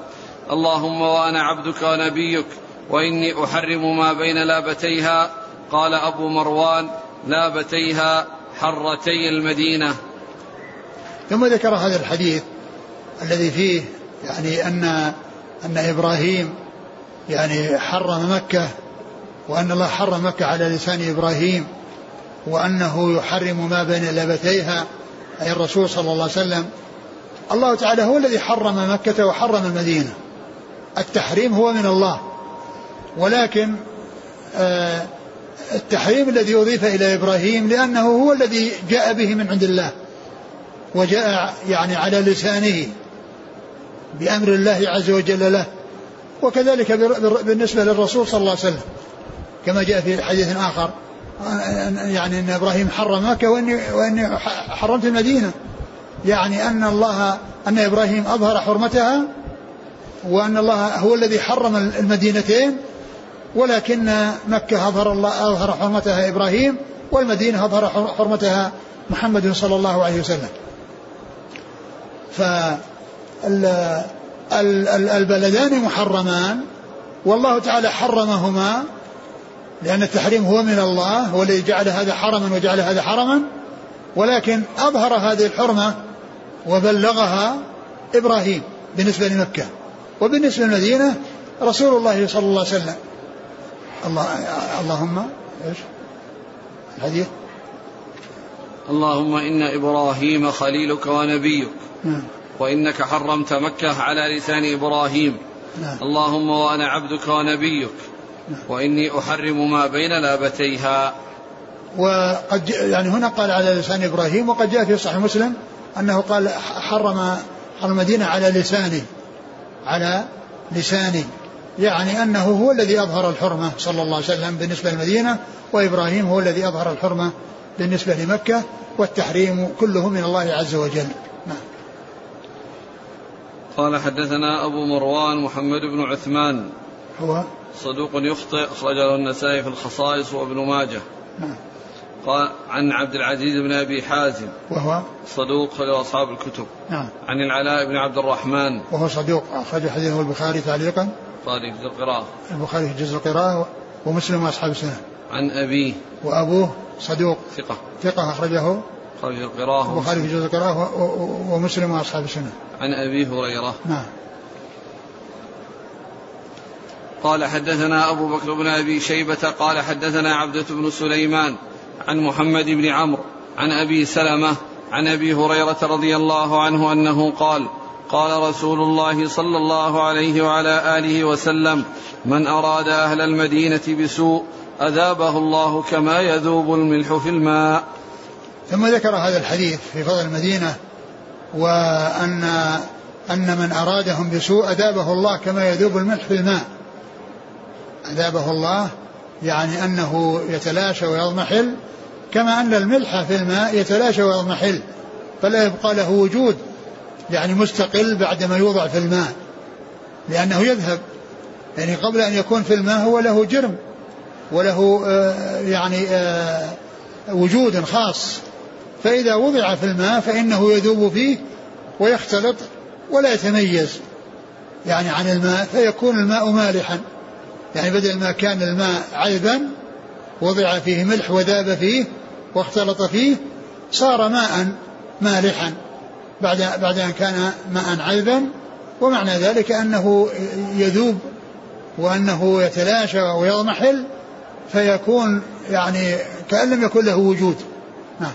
اللهم وأنا عبدك ونبيك وإني أحرم ما بين لابتيها. قال أبو مروان لابتيها حرتي المدينة. ثم ذكر هذا الحديث الذي فيه يعني أن أن إبراهيم يعني حرم مكة وأن الله حرم مكة على لسان إبراهيم وأنه يحرم ما بين لابتيها أي الرسول صلى الله عليه وسلم. الله تعالى هو الذي حرم مكة وحرم المدينة. التحريم هو من الله. ولكن آه التحريم الذي أضيف إلى إبراهيم لأنه هو الذي جاء به من عند الله وجاء يعني على لسانه. بأمر الله عز وجل له وكذلك بالنسبة للرسول صلى الله عليه وسلم كما جاء في حديث آخر يعني أن إبراهيم حرم مكة وإني, وإني حرمت المدينة يعني أن الله أن إبراهيم أظهر حرمتها وأن الله هو الذي حرم المدينتين ولكن مكة أظهر الله أظهر حرمتها إبراهيم والمدينة أظهر حرمتها محمد صلى الله عليه وسلم. فالبلدان محرمان والله تعالى حرمهما لأن التحريم هو من الله هو الذي جعل هذا حرما وجعل هذا حرما ولكن أظهر هذه الحرمة وبلغها إبراهيم بالنسبة لمكة. وبالنسبة للمدينة رسول الله صلى الله عليه وسلم. الله اللهم إيش؟ الحديث؟ اللهم إن إبراهيم خليلك ونبيك. نعم. وإنك حرمت مكة على لسان إبراهيم. نعم. اللهم وأنا عبدك ونبيك. نعم. وإني أحرم ما بين لابتيها. وقد يعني هنا قال على لسان إبراهيم وقد جاء في صحيح مسلم أنه قال حرم المدينة على لساني على لساني يعني أنه هو الذي أظهر الحرمة صلى الله عليه وسلم بالنسبة للمدينة وإبراهيم هو الذي أظهر الحرمة بالنسبة لمكة والتحريم كله من الله عز وجل. قال حدثنا أبو مروان محمد بن عثمان. هو؟ صدوق يخطئ أخرجه النسائي في الخصائص وابن ماجه. نعم. قال عن عبد العزيز بن أبي حازم. وهو؟ صدوق خرج أصحاب الكتب. نعم. عن العلاء بن عبد الرحمن. وهو صدوق أخرج حديثه البخاري تعليقا. صادق في القراءة. البخاري في جزء القراءة ومسلم وأصحاب السنة. عن أبيه. وأبوه صدوق. ثقة. ثقة أخرجه خرج في القراءة. البخاري في جزء القراءة ومسلم وأصحاب السنة. عن أبي هريرة. نعم. قال حدثنا أبو بكر بن أبي شيبة قال حدثنا عبدة بن سليمان عن محمد بن عمرو عن أبي سلمة عن أبي هريرة رضي الله عنه أنه قال قال رسول الله صلى الله عليه وعلى آله وسلم من أراد أهل المدينة بسوء أذابه الله كما يذوب الملح في الماء. ثم ذكر هذا الحديث في فضل المدينة وأن أن من أرادهم بسوء أذابه الله كما يذوب الملح في الماء. أذابه الله يعني أنه يتلاشى ويضمحل كما أن الملح في الماء يتلاشى ويضمحل فلا يبقى له وجود يعني مستقل بعدما يوضع في الماء لأنه يذهب. يعني قبل أن يكون في الماء هو له جرم وله آه، يعني آه، وجود خاص. فإذا وضع في الماء فإنه يذوب فيه ويختلط ولا يتميز يعني عن الماء فيكون الماء مالحا. يعني بدل ما كان الماء عذبا وضع فيه ملح وذاب فيه واختلط فيه صار ماء مالحا. بعد بعد أن كان ماء عذبا ومعنى ذلك أنه يذوب وأنه يتلاشى ويضمحل فيكون يعني كأن لم يكن له وجود نعم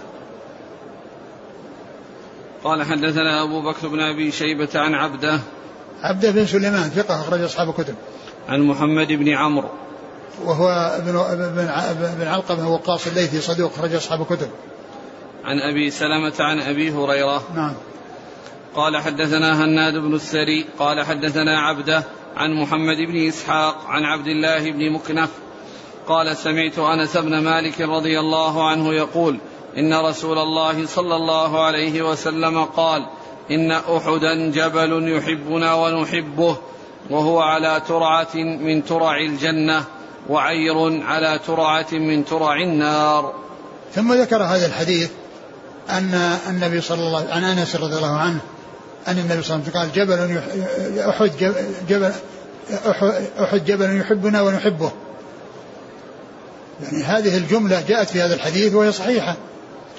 قال حدثنا أبو بكر بن أبي شيبة عن عبده عبده بن سليمان ثقة أخرج أصحاب الكتب. عن محمد بن عمرو. وهو ابن بن بن علقمة وقاص الليثي صدوق أخرج أصحاب الكتب. عن أبي سلمة عن أبي هريرة. نعم. قال حدثنا هناد بن السري قال حدثنا عبده عن محمد بن إسحاق عن عبد الله بن مكنف قال سمعت أنس بن مالك رضي الله عنه يقول إن رسول الله صلى الله عليه وسلم قال إن أحدا جبل يحبنا ونحبه وهو على ترعة من ترع الجنة وعير على ترعة من ترع النار. ثم ذكر هذا الحديث أن النبي صلى الله عن أنس رضي الله عنه أن النبي صلى الله عليه وسلم قال جبل أحد جبل أحد جبل يحبنا ونحبه. يعني هذه الجملة جاءت في هذا الحديث وهي صحيحة.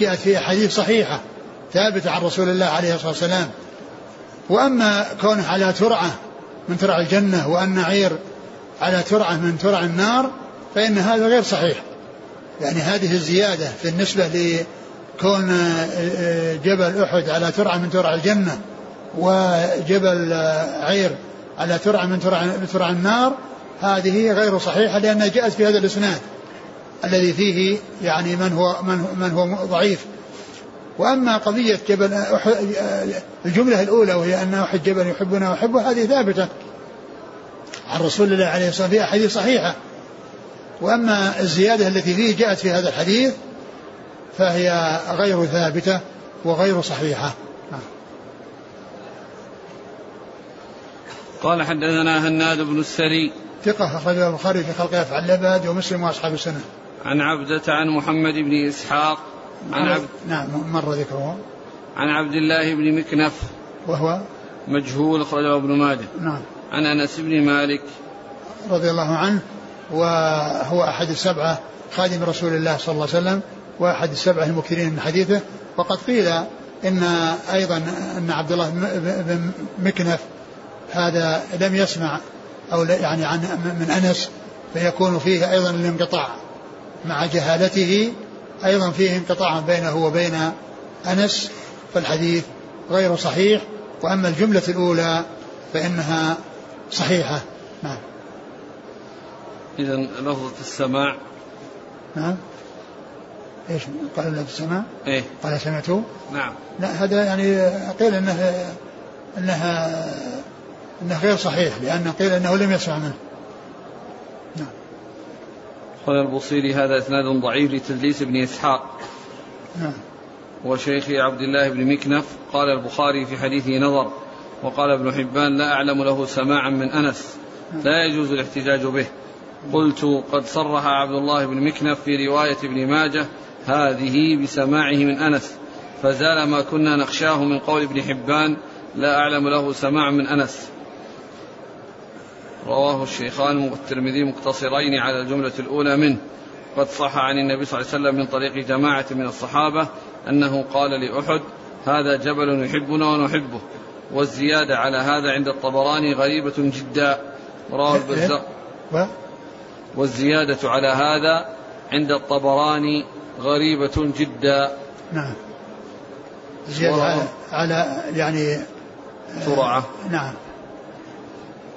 جاءت في أحاديث صحيحة ثابتة عن رسول الله عليه الصلاة والسلام. وأما كونه على ترعة من ترع الجنة وأن عير على ترعة من ترع النار فإن هذا غير صحيح. يعني هذه الزيادة في النسبة لكون جبل أحد على ترعة من ترع الجنة وجبل عير على ترعة من ترع, ترع النار هذه غير صحيحة لأنها جاءت في هذا الإسناد. الذي فيه يعني من هو من, من هو ضعيف. وأما قضية جبل الجملة الأولى وهي أن احد جبل يحبنا ويحبه هذه ثابتة عن رسول الله عليه الصلاة والسلام في أحاديث صحيحة. وأما الزيادة التي فيه جاءت في هذا الحديث فهي غير ثابتة وغير صحيحة. قال حدثنا هناد بن السري. ثقة أخرجه البخاري في خلق أفعال العباد ومسلم وأصحاب السنة. عن عبدة عن محمد بن إسحاق عن عبد نعم مر ذكره عن عبد الله بن مكنف وهو؟ مجهول أخرجه ابن ماجه. نعم. عن أنس بن مالك. رضي الله عنه وهو أحد السبعة خادم رسول الله صلى الله عليه وسلم وأحد السبعة المكثرين من حديثه. وقد قيل إن أيضا أن عبد الله بن مكنف هذا لم يسمع أو يعني عن من أنس فيكون فيه أيضا الانقطاع. مع جهالته أيضا فيه انقطاع بينه وبين أنس فالحديث غير صحيح وأما الجملة الأولى فإنها صحيحة. نعم. إذا لفظة السماع. نعم. إيش قال لفظة السماع؟ إيه. قال سمعته؟ نعم. لا هذا يعني قيل انه انها إنه غير صحيح لأن قيل إنه لم يسمع منه. قال البصيري هذا إسناد ضعيف لتدليس ابن إسحاق. نعم. وشيخ عبد الله بن مكنف. قال البخاري في حديثه نظر وقال ابن حبان لا أعلم له سماعا من أنس. لا يجوز الاحتجاج به. قلت قد صرح عبد الله بن مكنف في رواية ابن ماجه هذه بسماعه من أنس. فزال ما كنا نخشاه من قول ابن حبان لا أعلم له سماعا من أنس. رواه الشيخان والترمذي مقتصرين على الجملة الأولى منه. قد صح عن النبي صلى الله عليه وسلم من طريق جماعة من الصحابة أنه قال لأحد هذا جبل يحبنا ونحبه والزيادة على هذا عند الطبراني غريبة جدا. رواه البزار والزيادة على هذا عند الطبراني غريبة جدا. نعم. زيادة على, يعني سرعة. نعم.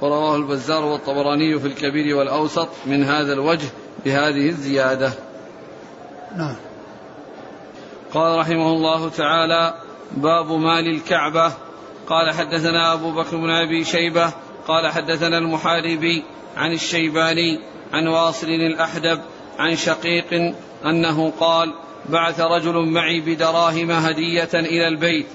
ورواه البزار والطبراني في الكبير والأوسط من هذا الوجه بهذه الزيادة. نعم. قال رحمه الله تعالى باب مال الكعبة. قال حدثنا أبو بكر بن أبي شيبة قال حدثنا المحاربي عن الشيباني عن واصل الأحدب عن شقيق أنه قال بعث رجل معي بدراهم هدية إلى البيت.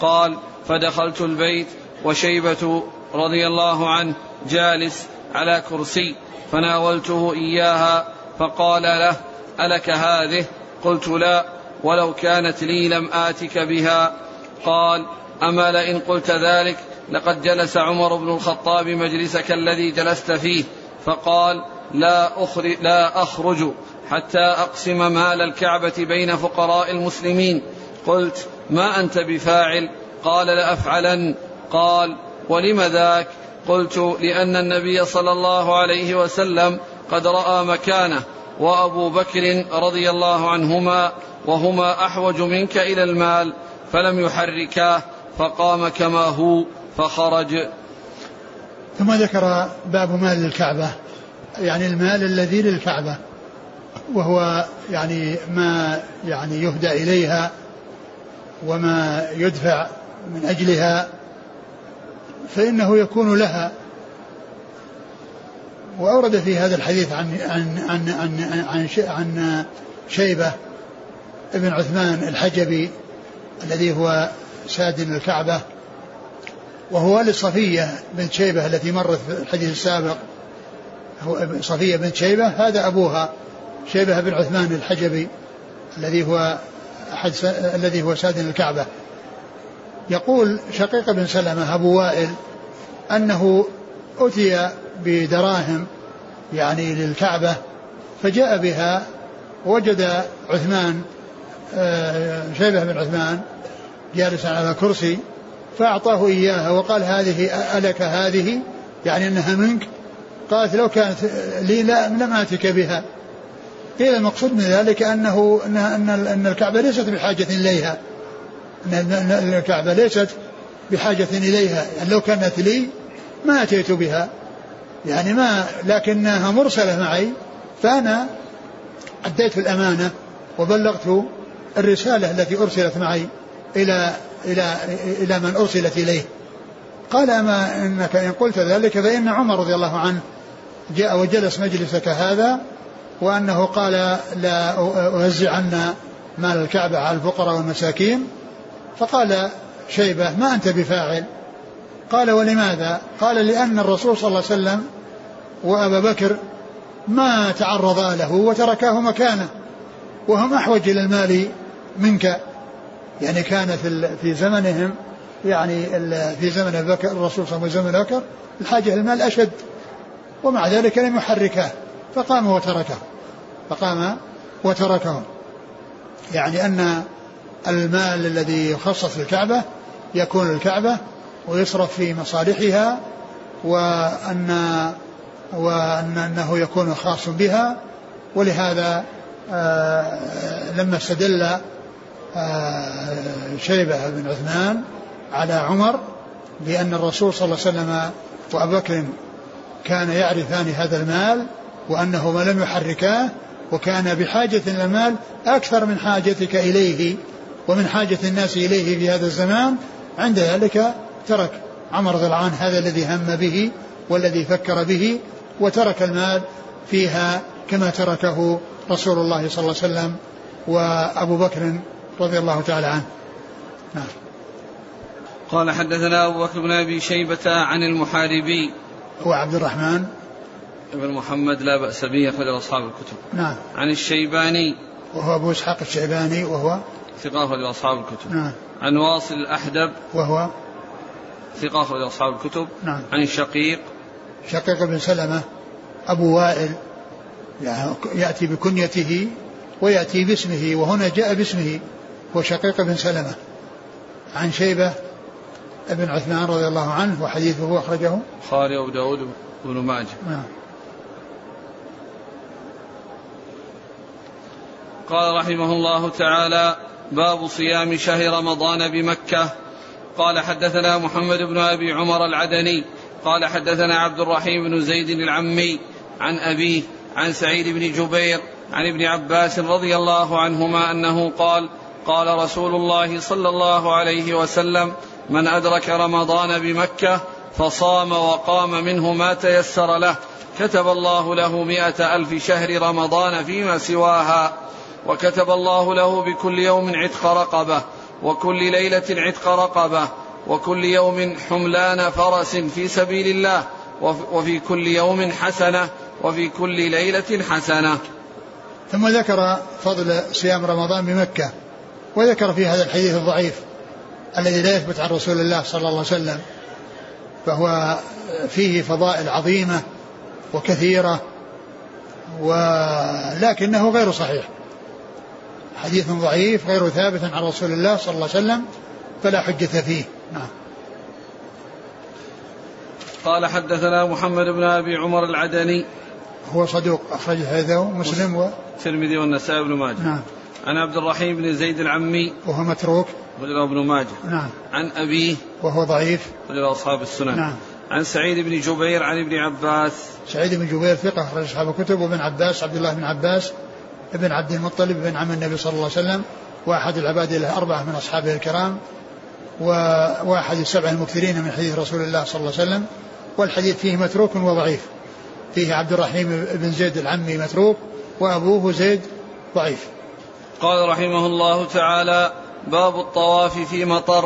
قال فدخلت البيت وشيبة رضي الله عنه جالس على كرسي فناولته إياها فقال له ألك هذه؟ قلت لا ولو كانت لي لم آتك بها. قال أما لئن قلت ذلك لقد جلس عمر بن الخطاب مجلسك الذي جلست فيه فقال لا أخرج, لا أخرج حتى أقسم مال الكعبة بين فقراء المسلمين. قلت ما أنت بفاعل؟ قال لأفعلن. قال ولم ذاك؟ قلت لأن النبي صلى الله عليه وسلم قد رأى مكانه وأبو بكر رضي الله عنهما وهما أحوج منك إلى المال فلم يحركاه فقام كما هو فخرج. ثم ذكر باب مال الكعبة يعني المال الذي للكعبة وهو يعني ما يعني يهدى إليها وما يدفع من أجلها فإنه يكون لها. وأورد في هذا الحديث عن عن عن عن عن, عن شيبة ابن عثمان الحجبي الذي هو سادن الكعبة وهو لصفية بنت شيبة التي مرت في الحديث السابق. هو صفية بنت شيبة هذا أبوها شيبة بن عثمان الحجبي الذي هو أحد الذي هو سادن الكعبة. يقول شقيق بن سلمة أبو وائل أنه أتي بدراهم يعني للكعبة فجاء بها وجد عثمان آه، شيبة بن عثمان جالسا على كرسي فأعطاه إياها وقال هذه ألك هذه يعني أنها منك قالت لو كانت لي لا لم آتك بها. قيل المقصود من ذلك أنه أن أن الكعبة ليست بحاجة إليها. الكعبة ليست بحاجة إليها. يعني لو كانت لي ما أتيت بها. يعني ما لكنها مرسلة معي فأنا أديت الأمانة وبلغت الرسالة التي أرسلت معي إلى إلى إلى من أرسلت إليه. قال أما إنك إن قلت ذلك فإن عمر رضي الله عنه جاء وجلس مجلسك هذا وأنه قال لا أوزعن مال الكعبة على الفقراء والمساكين فقال شيبة ما أنت بفاعل؟ قال ولماذا؟ قال لأن الرسول صلى الله عليه وسلم وأبا بكر ما تعرضا له وتركاه مكانه وهم أحوج إلى المال منك. يعني كان في في زمنهم يعني في زمن بكر الرسول صلى الله عليه وسلم وزمن بكر الحاجة المال أشد ومع ذلك لم يحركه فقام وتركه فقام وتركهم. يعني أن المال الذي يخصص للكعبة يكون للكعبه ويصرف في مصالحها وان وأن أنه يكون خاص بها ولهذا آه لما استدل آه، شيبة بن عثمان على عمر بأن الرسول صلى الله عليه وسلم وأبو بكر كان يعرفان هذا المال وأنه ما لم يحركاه وكان بحاجة إلى المال أكثر من حاجتك إليه. ومن حاجة الناس إليه في هذا الزمان عند ذلك ترك عمر رضي الله عنه هذا الذي هم به والذي فكر به وترك المال فيها كما تركه رسول الله صلى الله عليه وسلم وأبو بكر رضي الله تعالى عنه. نعم. قال حدثنا أبو بكر بن أبي شيبة عن المحاربي. هو عبد الرحمن. بن محمد لا بأس به أخرج أصحاب الكتب. نعم. عن الشيباني. وهو أبو إسحاق الشيباني وهو ثقة أخرج أصحاب الكتب. نعم. عن واصل الأحدب. وهو؟ ثقة أخرج أصحاب الكتب. نعم. عن شقيق شقيق بن سلمة أبو وائل. يعني يأتي بكنيته ويأتي باسمه وهنا جاء باسمه وشقيق بن سلمة. عن شيبة بن عثمان رضي الله عنه وحديثه أخرجه. البخاري وأبو داود وابن ماجه. نعم. قال رحمه الله تعالى باب صيام شهر رمضان بمكة. قال حدثنا محمد بن أبي عمر العدني. قال حدثنا عبد الرحيم بن زيد العمي عن أبيه عن سعيد بن جبير عن ابن عباس رضي الله عنهما أنه قال قال رسول الله صلى الله عليه وسلم من أدرك رمضان بمكة فصام وقام منه ما تيسر له. كتب الله له مئة ألف شهر رمضان فيما سواها. وكتب الله له بكل يوم عتق رقبة وكل ليلة عتق رقبة وكل يوم حملان فرس في سبيل الله وفي كل يوم حسنة وفي كل ليلة حسنة. ثم ذكر فضل صيام رمضان بمكة وذكر في هذا الحديث الضعيف الذي لا يثبت عن رسول الله صلى الله عليه وسلم فهو فيه فضائل عظيمة وكثيرة ولكنه غير صحيح. حديث ضعيف غير ثابت عن رسول الله صلى الله عليه وسلم فلا حجة فيه. نعم. قال حدثنا محمد بن أبي عمر العدني. هو صدوق أخرج هذا مسلم و الترمذي والنسائي بن ماجه. نعم. عن عبد الرحيم بن زيد العمي. وهو متروك. رجل ابن ماجه. نعم. عن أبيه. وهو ضعيف. رجل أصحاب السنن. نعم. عن سعيد بن جبير عن ابن عباس. سعيد بن جبير ثقة أخرج أصحاب الكتب وابن عباس عبد الله بن عباس. ابن عبد المطلب بن عم النبي صلى الله عليه وسلم وأحد العباد الأربعة من أصحابه الكرام وواحد السبع المكثرين من حديث رسول الله صلى الله عليه وسلم. والحديث فيه متروك وضعيف. فيه عبد الرحيم بن زيد العمي متروك وأبوه زيد ضعيف. قال رحمه الله تعالى باب الطواف في مطر.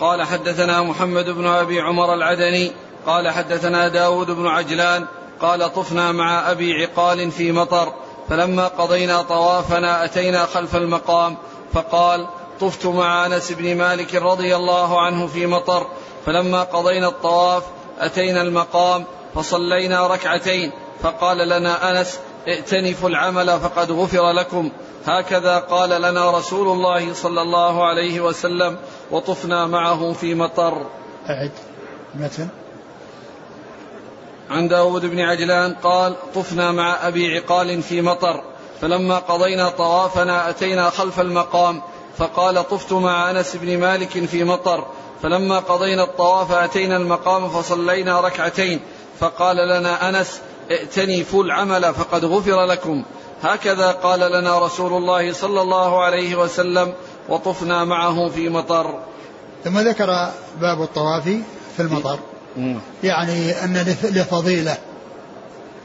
قال حدثنا محمد بن أبي عمر العدني. قال حدثنا داود بن عجلان. قال طفنا مع أبي عقال في مطر. فلما قضينا طوافنا أتينا خلف المقام فقال طفت مع أنس بن مالك رضي الله عنه في مطر. فلما قضينا الطواف أتينا المقام فصلينا ركعتين. فقال لنا أنس ائتنفوا العمل فقد غفر لكم. هكذا قال لنا رسول الله صلى الله عليه وسلم وطفنا معه في مطر. أعد. متن؟ عن داود بن عجلان قال طفنا مع أبي عقال في مطر فلما قضينا طوافنا أتينا خلف المقام فقال طفت مع أنس بن مالك في مطر فلما قضينا الطواف أتينا المقام فصلينا ركعتين فقال لنا أنس ائتنفوا العمل فقد غفر لكم. هكذا قال لنا رسول الله صلى الله عليه وسلم وطفنا معه في مطر. ثم ذكر باب الطواف في المطر. يعني أن لفضيلة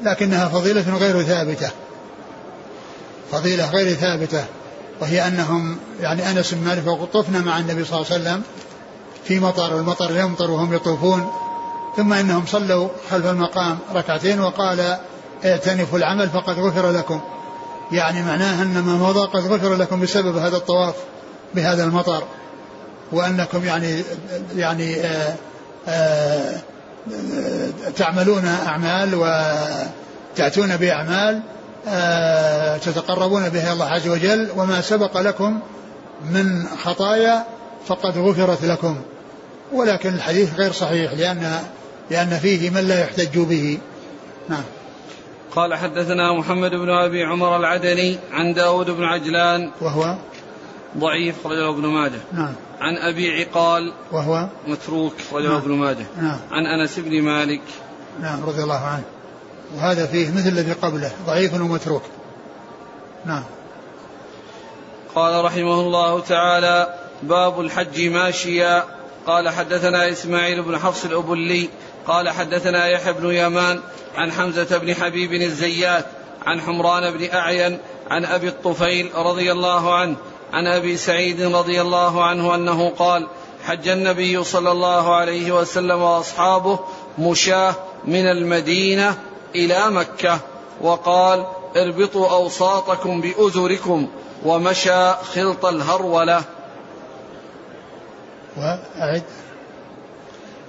لكنها فضيلة غير ثابتة. فضيلة غير ثابتة وهي أنهم يعني أنس بن مالك وطفنا مع النبي صلى الله عليه وسلم في مطر والمطر يمطر وهم يطوفون ثم إنهم صلوا خلف المقام ركعتين وقال اعتنفوا العمل فقد غفر لكم. يعني معناه أن ما مضى قد غفر لكم بسبب هذا الطواف بهذا المطر وأنكم يعني يعني آه، تعملون أعمال وتأتون بأعمال آه، تتقربون بها الله عز وجل وما سبق لكم من خطايا فقد غفرت لكم. ولكن الحديث غير صحيح لأن لأن فيه من لا يحتج به. نعم. قال حدثنا محمد بن أبي عمر العدني عن داود بن عجلان وهو؟ ضعيف رجل ابن ماجه. نعم. عن أبي عقال وهو؟ متروك رجل نعم. ابن ماجه. نعم. عن أنس بن مالك. نعم رضي الله عنه. وهذا فيه مثل الذي قبله ضعيف ومتروك. نعم. قال رحمه الله تعالى باب الحج ماشيا. قال حدثنا إسماعيل بن حفص الأبلي. قال حدثنا يحيى بن يمان عن حمزة بن حبيب الزيات عن حمران بن أعين عن أبي الطفيل رضي الله عنه عن أبي سعيد رضي الله عنه أنه قال حج النبي صلى الله عليه وسلم وأصحابه مشاة من المدينة إلى مكة وقال اربطوا أوساطكم بازركم ومشى خلط الهرولة. وأعد.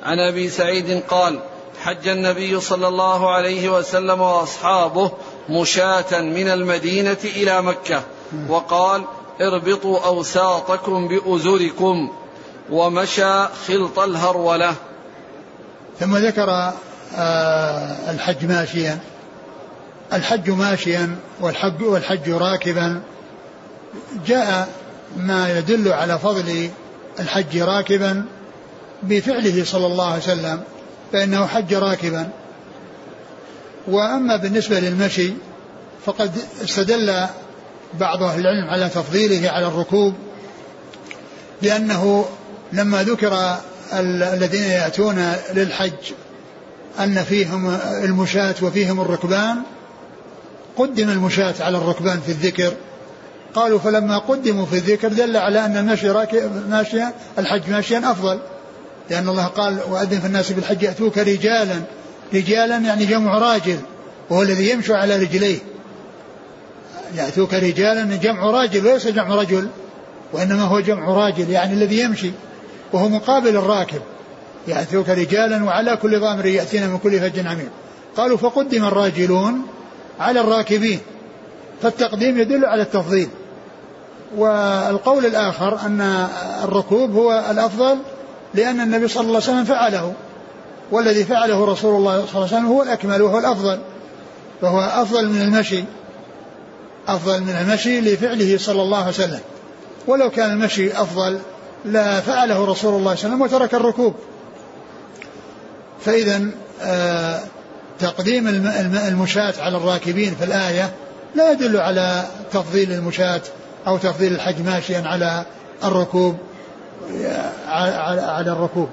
عن أبي سعيد قال حج النبي صلى الله عليه وسلم وأصحابه مشاة من المدينة إلى مكة وقال اربطوا أوساطكم بأزركم ومشى خلط الهرولة. ثم ذكر آه الحج ماشيا. الحج ماشيا والحج, والحج راكبا. جاء ما يدل على فضل الحج راكبا بفعله صلى الله عليه وسلم فإنه حج راكبا. وأما بالنسبة للمشي فقد استدل بعض أهل العلم على تفضيله على الركوب لأنه لما ذكر الذين يأتون للحج أن فيهم المشاة وفيهم الركبان قدم المشاة على الركبان في الذكر. قالوا فلما قدموا في الذكر دل على أن المشي ماشيا الحج ماشيا أفضل. لأن الله قال وأذن في الناس بالحج يأتوك رجالا. رجالا يعني جمع راجل وهو الذي يمشي على رجليه. يأتوك رجالا جمع راجل وليس جمع رجل وإنما هو جمع راجل يعني الذي يمشي وهو مقابل الراكب. يأتوك رجالا وعلى كل ضامر يأتينا من كل فج عميق. قالوا فقدم الراجلون على الراكبين. فالتقديم يدل على التفضيل. والقول الآخر أن الركوب هو الأفضل لأن النبي صلى الله عليه وسلم فعله. والذي فعله رسول الله صلى الله عليه وسلم هو الأكمل وهو الأفضل فهو أفضل من المشي. أفضل من المشي لفعله صلى الله عليه وسلم. ولو كان المشي أفضل لا فعله رسول الله صلى الله عليه وسلم وترك الركوب. فإذا آه تقديم المشاة على الراكبين في الآية لا يدل على تفضيل المشاة أو تفضيل الحج ماشيا على الركوب على الركوب.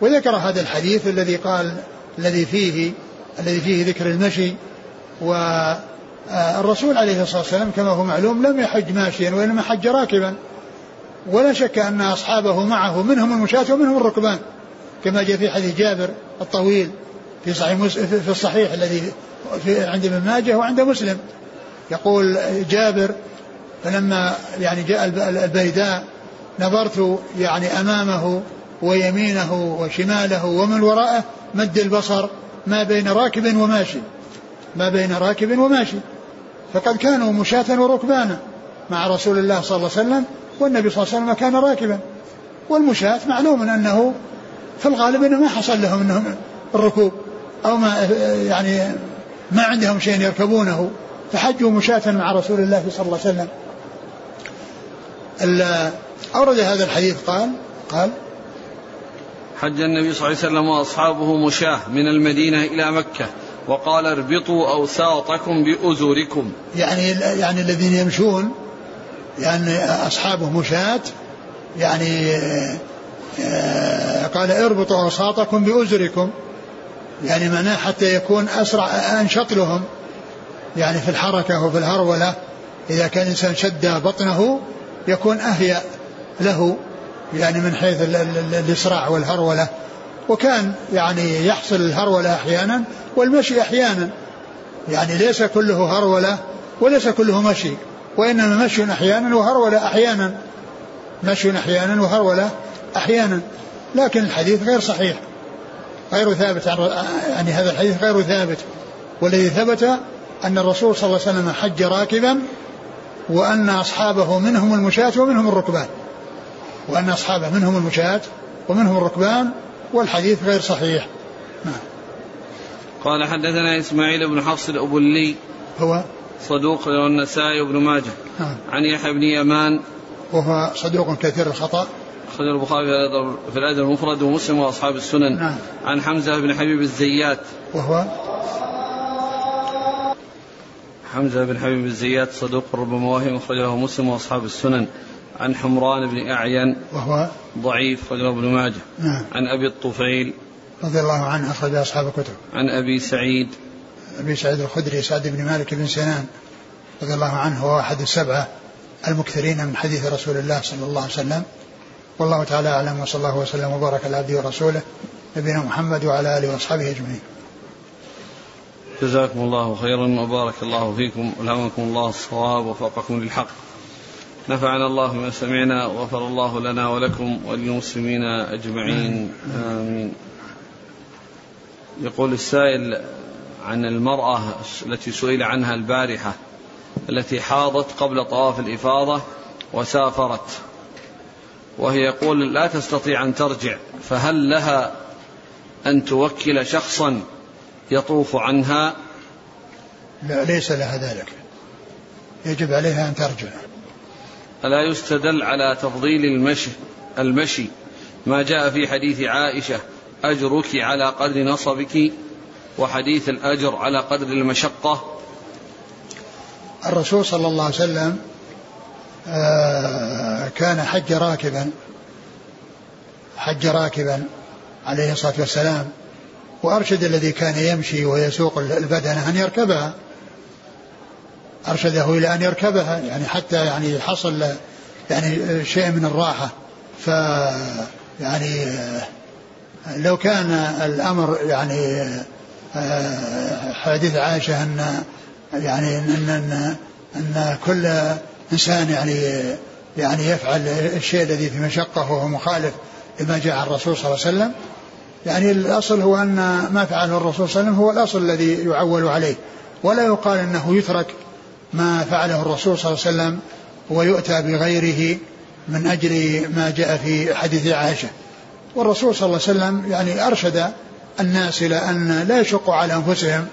وذكر هذا الحديث الذي قال الذي فيه الذي فيه ذكر المشي والرسول عليه الصلاة والسلام كما هو معلوم لم يحج ماشيا وإنما حج راكبا. ولا شك أن أصحابه معه منهم المشاة ومنهم الركبان. كما جاء في حديث جابر الطويل في صحيح في الصحيح الذي في عند ابن ماجه وعند مسلم. يقول جابر فلما يعني جاء البيداء نظرت يعني أمامه ويمينه وشماله ومن وراءه مد البصر ما بين راكب وماشي. ما بين راكب وماشي. فقد كانوا مشاة وركبانا مع رسول الله صلى الله عليه وسلم والنبي صلى الله عليه وسلم كان راكبا. والمشاة معلوم أنه في الغالب أنه ما حصل لهم أنهم الركوب أو ما يعني ما عندهم شيء يركبونه. فحجوا مشاة مع رسول الله صلى الله عليه وسلم. أورد هذا الحديث قال قال حج النبي صلى الله عليه وسلم وأصحابه مشاة من المدينة إلى مكة. وقال اربطوا أوساطكم بأزوركم. يعني يعني الذين يمشون يعني أصحابه مشاة يعني آه، قال اربطوا أوساطكم بأزركم. يعني معناه حتى يكون أسرع انشط لهم يعني في الحركة وفي الهرولة إذا كان الانسان شد بطنه يكون أهيأ له يعني من حيث الإسراع والهرولة. وكان يعني يحصل الهرولة أحيانا والمشي أحيانا. يعني ليس كله هرولة وليس كله مشي وإنما مشي أحيانا وهرولة أحيانا. مشي أحيانا وهرولة أحيانا. لكن الحديث غير صحيح غير ثابت يعني هذا الحديث غير ثابت. والذي ثبت أن الرسول صلى الله عليه وسلم حج راكبا وأن أصحابه منهم المشاة ومنهم الركبان. وأن أصحابه منهم المشاة ومنهم الركبان والحديث غير صحيح. نعم. قال حدثنا إسماعيل بن حفص الأبلي. هو؟ صدوق والنسائي وابن ماجه. نعم. عن يحيى بن يمان. وهو صدوق كثير الخطأ. أخرج البخاري في الأدب المفرد ومسلم وأصحاب السنن. نعم. عن حمزة بن حبيب الزيات. وهو؟ حمزة بن حبيب الزيات صدوق ربما وهم أخرجه مسلم وأصحاب السنن. عن حمران بن أعين وهو ضعيف رجل ابن ماجه. نعم. عن أبي الطفيل رضي الله عنه أخرج أصحاب الكتب. عن أبي سعيد. أبي سعيد الخدري سعد بن مالك بن سنان رضي الله عنه هو أحد السبعة المكثرين من حديث رسول الله صلى الله عليه وسلم. والله تعالى أعلم وصلى الله وسلم وبارك على عبده ورسوله نبينا محمد وعلى آله وأصحابه أجمعين. جزاكم الله خيرا وبارك الله فيكم ألهمكم الله الصواب ووفقكم للحق. نفعنا الله بما سمعنا وغفر الله لنا ولكم وللمسلمين أجمعين. آمين. يقول السائل عن المرأة التي سئل عنها البارحة التي حاضت قبل طواف الإفاضة وسافرت وهي يقول لا تستطيع أن ترجع فهل لها أن توكل شخصا يطوف عنها؟ لا ليس لها ذلك. يجب عليها أن ترجع. ألا يستدل على تفضيل المشي المشي؟ ما جاء في حديث عائشة أجرك على قدر نصبك وحديث الأجر على قدر المشقة. الرسول صلى الله عليه وسلم آه، كان حج راكبا حج راكبا عليه الصلاة والسلام وأرشد الذي كان يمشي ويسوق البدنة أن يركبها. أرشده إلى أن يركبها يعني حتى يعني حصل يعني شيء من الراحة. ف يعني لو كان الأمر يعني حديث عائشة أن يعني أن, أن, أن كل إنسان يعني يعني يفعل الشيء الذي في مشقة وهو مخالف لما جاء عن الرسول صلى الله عليه وسلم. يعني الأصل هو أن ما فعله الرسول صلى الله عليه وسلم هو الأصل الذي يعول عليه. ولا يقال أنه يترك ما فعله الرسول صلى الله عليه وسلم ويؤتى بغيره من أجل ما جاء في حديث عائشة. والرسول صلى الله عليه وسلم يعني أرشد الناس إلى أن لا يشقوا على أنفسهم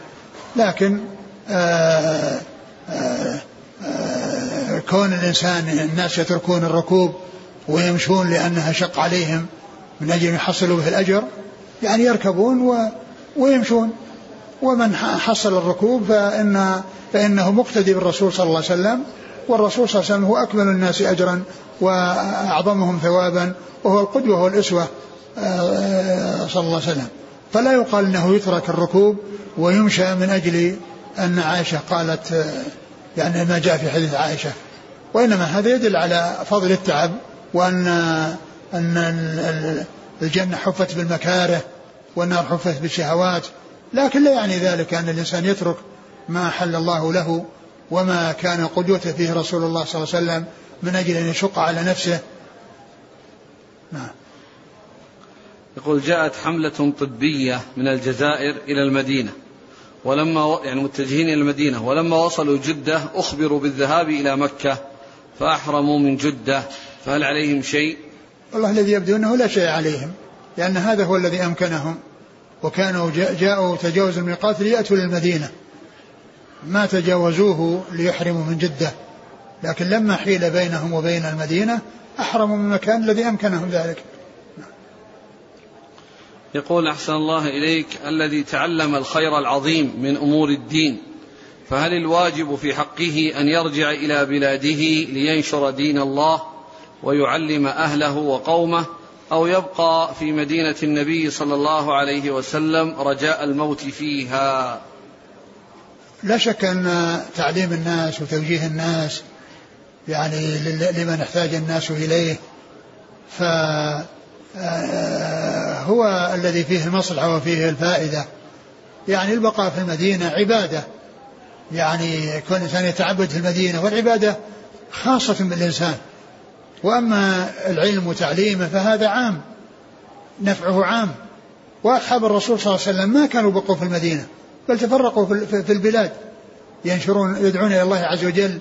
لكن آآ آآ آآ كون الإنسان الناس يتركون الركوب ويمشون لأنها شق عليهم من أجل يحصلوا به الأجر يعني يركبون و ويمشون. ومن حصل الركوب فإن فإنه مقتدي بالرسول صلى الله عليه وسلم والرسول صلى الله عليه وسلم هو أكمل الناس أجرا وأعظمهم ثوابا وهو القدوة والأسوة آه، صلى الله عليه وسلم. فلا يقال أنه يترك الركوب ويمشى من أجل أن عائشة قالت آه، يعني ما جاء في حديث عائشة. وإنما هذا يدل على فضل التعب وأن أن الجنة حفت بالمكاره والنار حفت بالشهوات لكن لا يعني ذلك أن الإنسان يترك ما حل الله له وما كان قدوته فيه رسول الله صلى الله عليه وسلم من أجل أن يشق على نفسه. نعم. يقول جاءت حملة طبية من الجزائر إلى المدينة ولما يعني متجهين إلى المدينة ولما وصلوا جدة أخبروا بالذهاب إلى مكة فأحرموا من جدة فهل عليهم شيء؟ والله الذي يبدو أنه لا شيء عليهم لأن هذا هو الذي أمكنهم. وكانوا جاءوا تجاوزوا الميقات ليأتوا للمدينة. ما تجاوزوه ليحرموا من جدة. لكن لما حيل بينهم وبين المدينة أحرموا من المكان الذي أمكنهم ذلك. يقول أحسن الله إليك الذي تعلم الخير العظيم من أمور الدين فهل الواجب في حقه أن يرجع إلى بلاده لينشر دين الله ويعلم أهله وقومه أو يبقى في مدينة النبي صلى الله عليه وسلم رجاء الموت فيها. لا شك أن تعليم الناس وتوجيه الناس يعني لمن احتاج الناس إليه ف آه، هو الذي فيه المصلحة وفيه الفائدة. يعني البقاء في المدينة عبادة. يعني كل إنسان يتعبد في المدينة والعبادة خاصة بالإنسان. وأما العلم وتعليمه فهذا عام نفعه عام. وأصحاب الرسول صلى الله عليه وسلم ما كانوا بقوا في المدينة بل تفرقوا في البلاد. ينشرون يدعون إلى الله عز وجل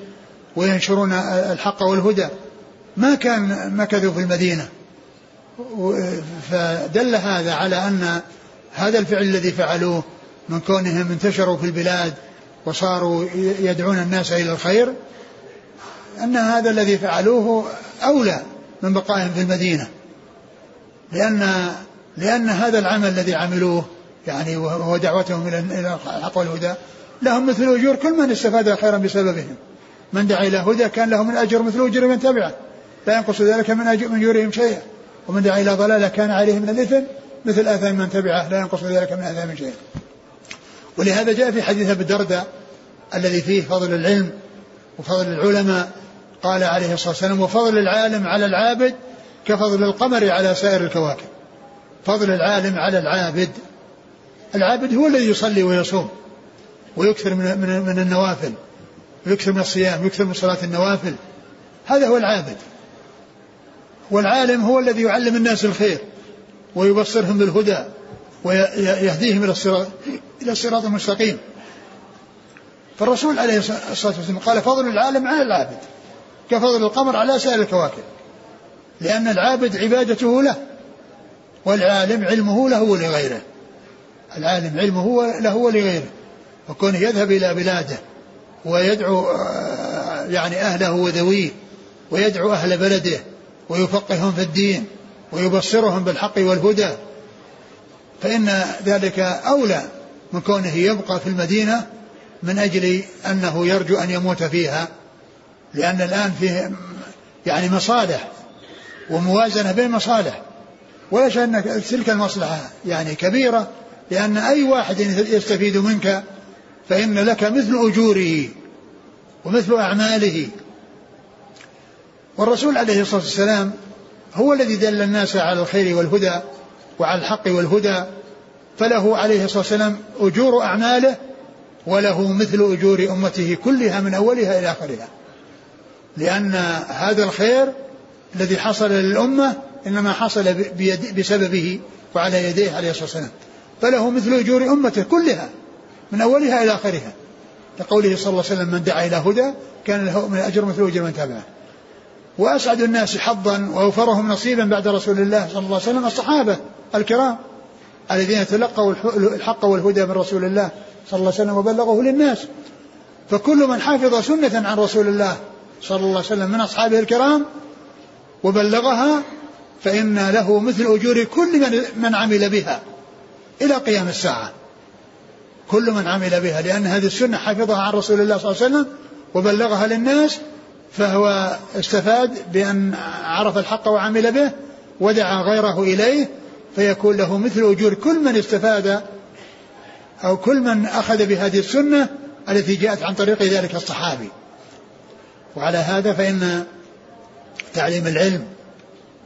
وينشرون الحق والهدى. ما كان مكثوا في المدينة. فدل هذا على أن هذا الفعل الذي فعلوه من كونهم انتشروا في البلاد وصاروا يدعون الناس إلى الخير أن هذا الذي فعلوه أولى من بقائهم في المدينة. لأن لأن هذا العمل الذي عملوه يعني وهو دعوتهم إلى الحق والهدى لهم مثل أجور كل من استفاد خيرا بسببهم. من دعا إلى هدى كان له من أجر مثل أجر من تبعه. لا ينقص ذلك من أجر من أجورهم شيئا. ومن دعا إلى ضلالة كان عليه من الإثم مثل آثام من تبعه. لا ينقص ذلك من آثام شيئا. ولهذا جاء في حديث أبي الدرداء الذي فيه فضل العلم وفضل العلماء قال عليه الصلاة والسلام وفضل العالم على العابد كفضل القمر على سائر الكواكب. فضل العالم على العابد. العابد هو الذي يصلي ويصوم ويكثر من, من, من النوافل ويكثر من الصيام ويكثر من صلاة النوافل. هذا هو العابد. والعالم هو الذي يعلم الناس الخير ويبصرهم بالهدى ويهديهم إلى الصراط إلى الصراط المستقيم. فالرسول عليه الصلاة والسلام قال فضل العالم على العابد. كفضل القمر على سائر الكواكب. لأن العابد عبادته له والعالم علمه له ولغيره. العالم علمه له ولغيره. وكونه يذهب إلى بلاده ويدعو آه، يعني أهله وذويه ويدعو أهل بلده ويفقههم في الدين ويبصرهم بالحق والهدى فإن ذلك أولى من كونه يبقى في المدينة من أجل أنه يرجو أن يموت فيها لأن الآن فيه يعني مصالح وموازنة بين مصالح. ولا أن تلك المصلحة يعني كبيرة لأن أي واحد يستفيد منك فإن لك مثل أجوره ومثل أعماله. والرسول عليه الصلاة والسلام هو الذي دل الناس على الخير والهدى وعلى الحق والهدى. فله عليه الصلاة والسلام أجور أعماله وله مثل أجور أمته كلها من أولها إلى آخرها. لأن هذا الخير الذي حصل للأمة إنما حصل بسببه وعلى يديه عليه الصلاة والسلام. فله مثل أجور أمته كلها من أولها إلى آخرها. لقوله صلى الله عليه وسلم من دعا إلى هدى كان له من الأجر مثل أجر من تبعه وأسعد الناس حظا وأوفرهم نصيبا بعد رسول الله صلى الله عليه وسلم الصحابة الكرام الذين تلقوا الحق والهدى من رسول الله صلى الله عليه وسلم وبلغه للناس. فكل من حفظ سنة عن رسول الله صلى الله عليه وسلم من أصحابه الكرام وبلغها فإن له مثل أجور كل من, من عمل بها إلى قيام الساعة. كل من عمل بها لأن هذه السنة حفظها عن رسول الله صلى الله عليه وسلم وبلغها للناس فهو استفاد بأن عرف الحق وعمل به ودعا غيره إليه فيكون له مثل أجور كل من استفاد أو كل من أخذ بهذه السنة التي جاءت عن طريق ذلك الصحابي. وعلى هذا فإن تعليم العلم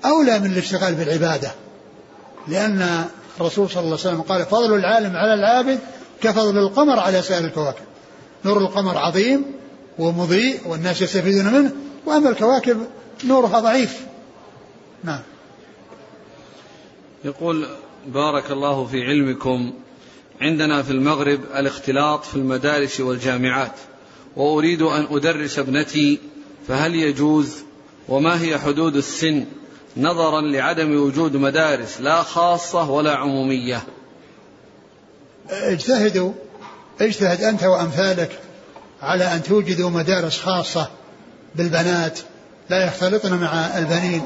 أولى من الاشتغال بالعبادة. لأن الرسول صلى الله عليه وسلم قال فضل العالم على العابد كفضل القمر على سائر الكواكب. نور القمر عظيم ومضيء والناس يستفيدون منه وأما الكواكب نورها ضعيف. نعم. يقول بارك الله في علمكم عندنا في المغرب الاختلاط في المدارس والجامعات. وأريد أن أدرس ابنتي فهل يجوز؟ وما هي حدود السن؟ نظرا لعدم وجود مدارس لا خاصة ولا عمومية. اجتهدوا. اجتهد أنت وأمثالك على أن توجدوا مدارس خاصة بالبنات. لا يختلطن مع البنين.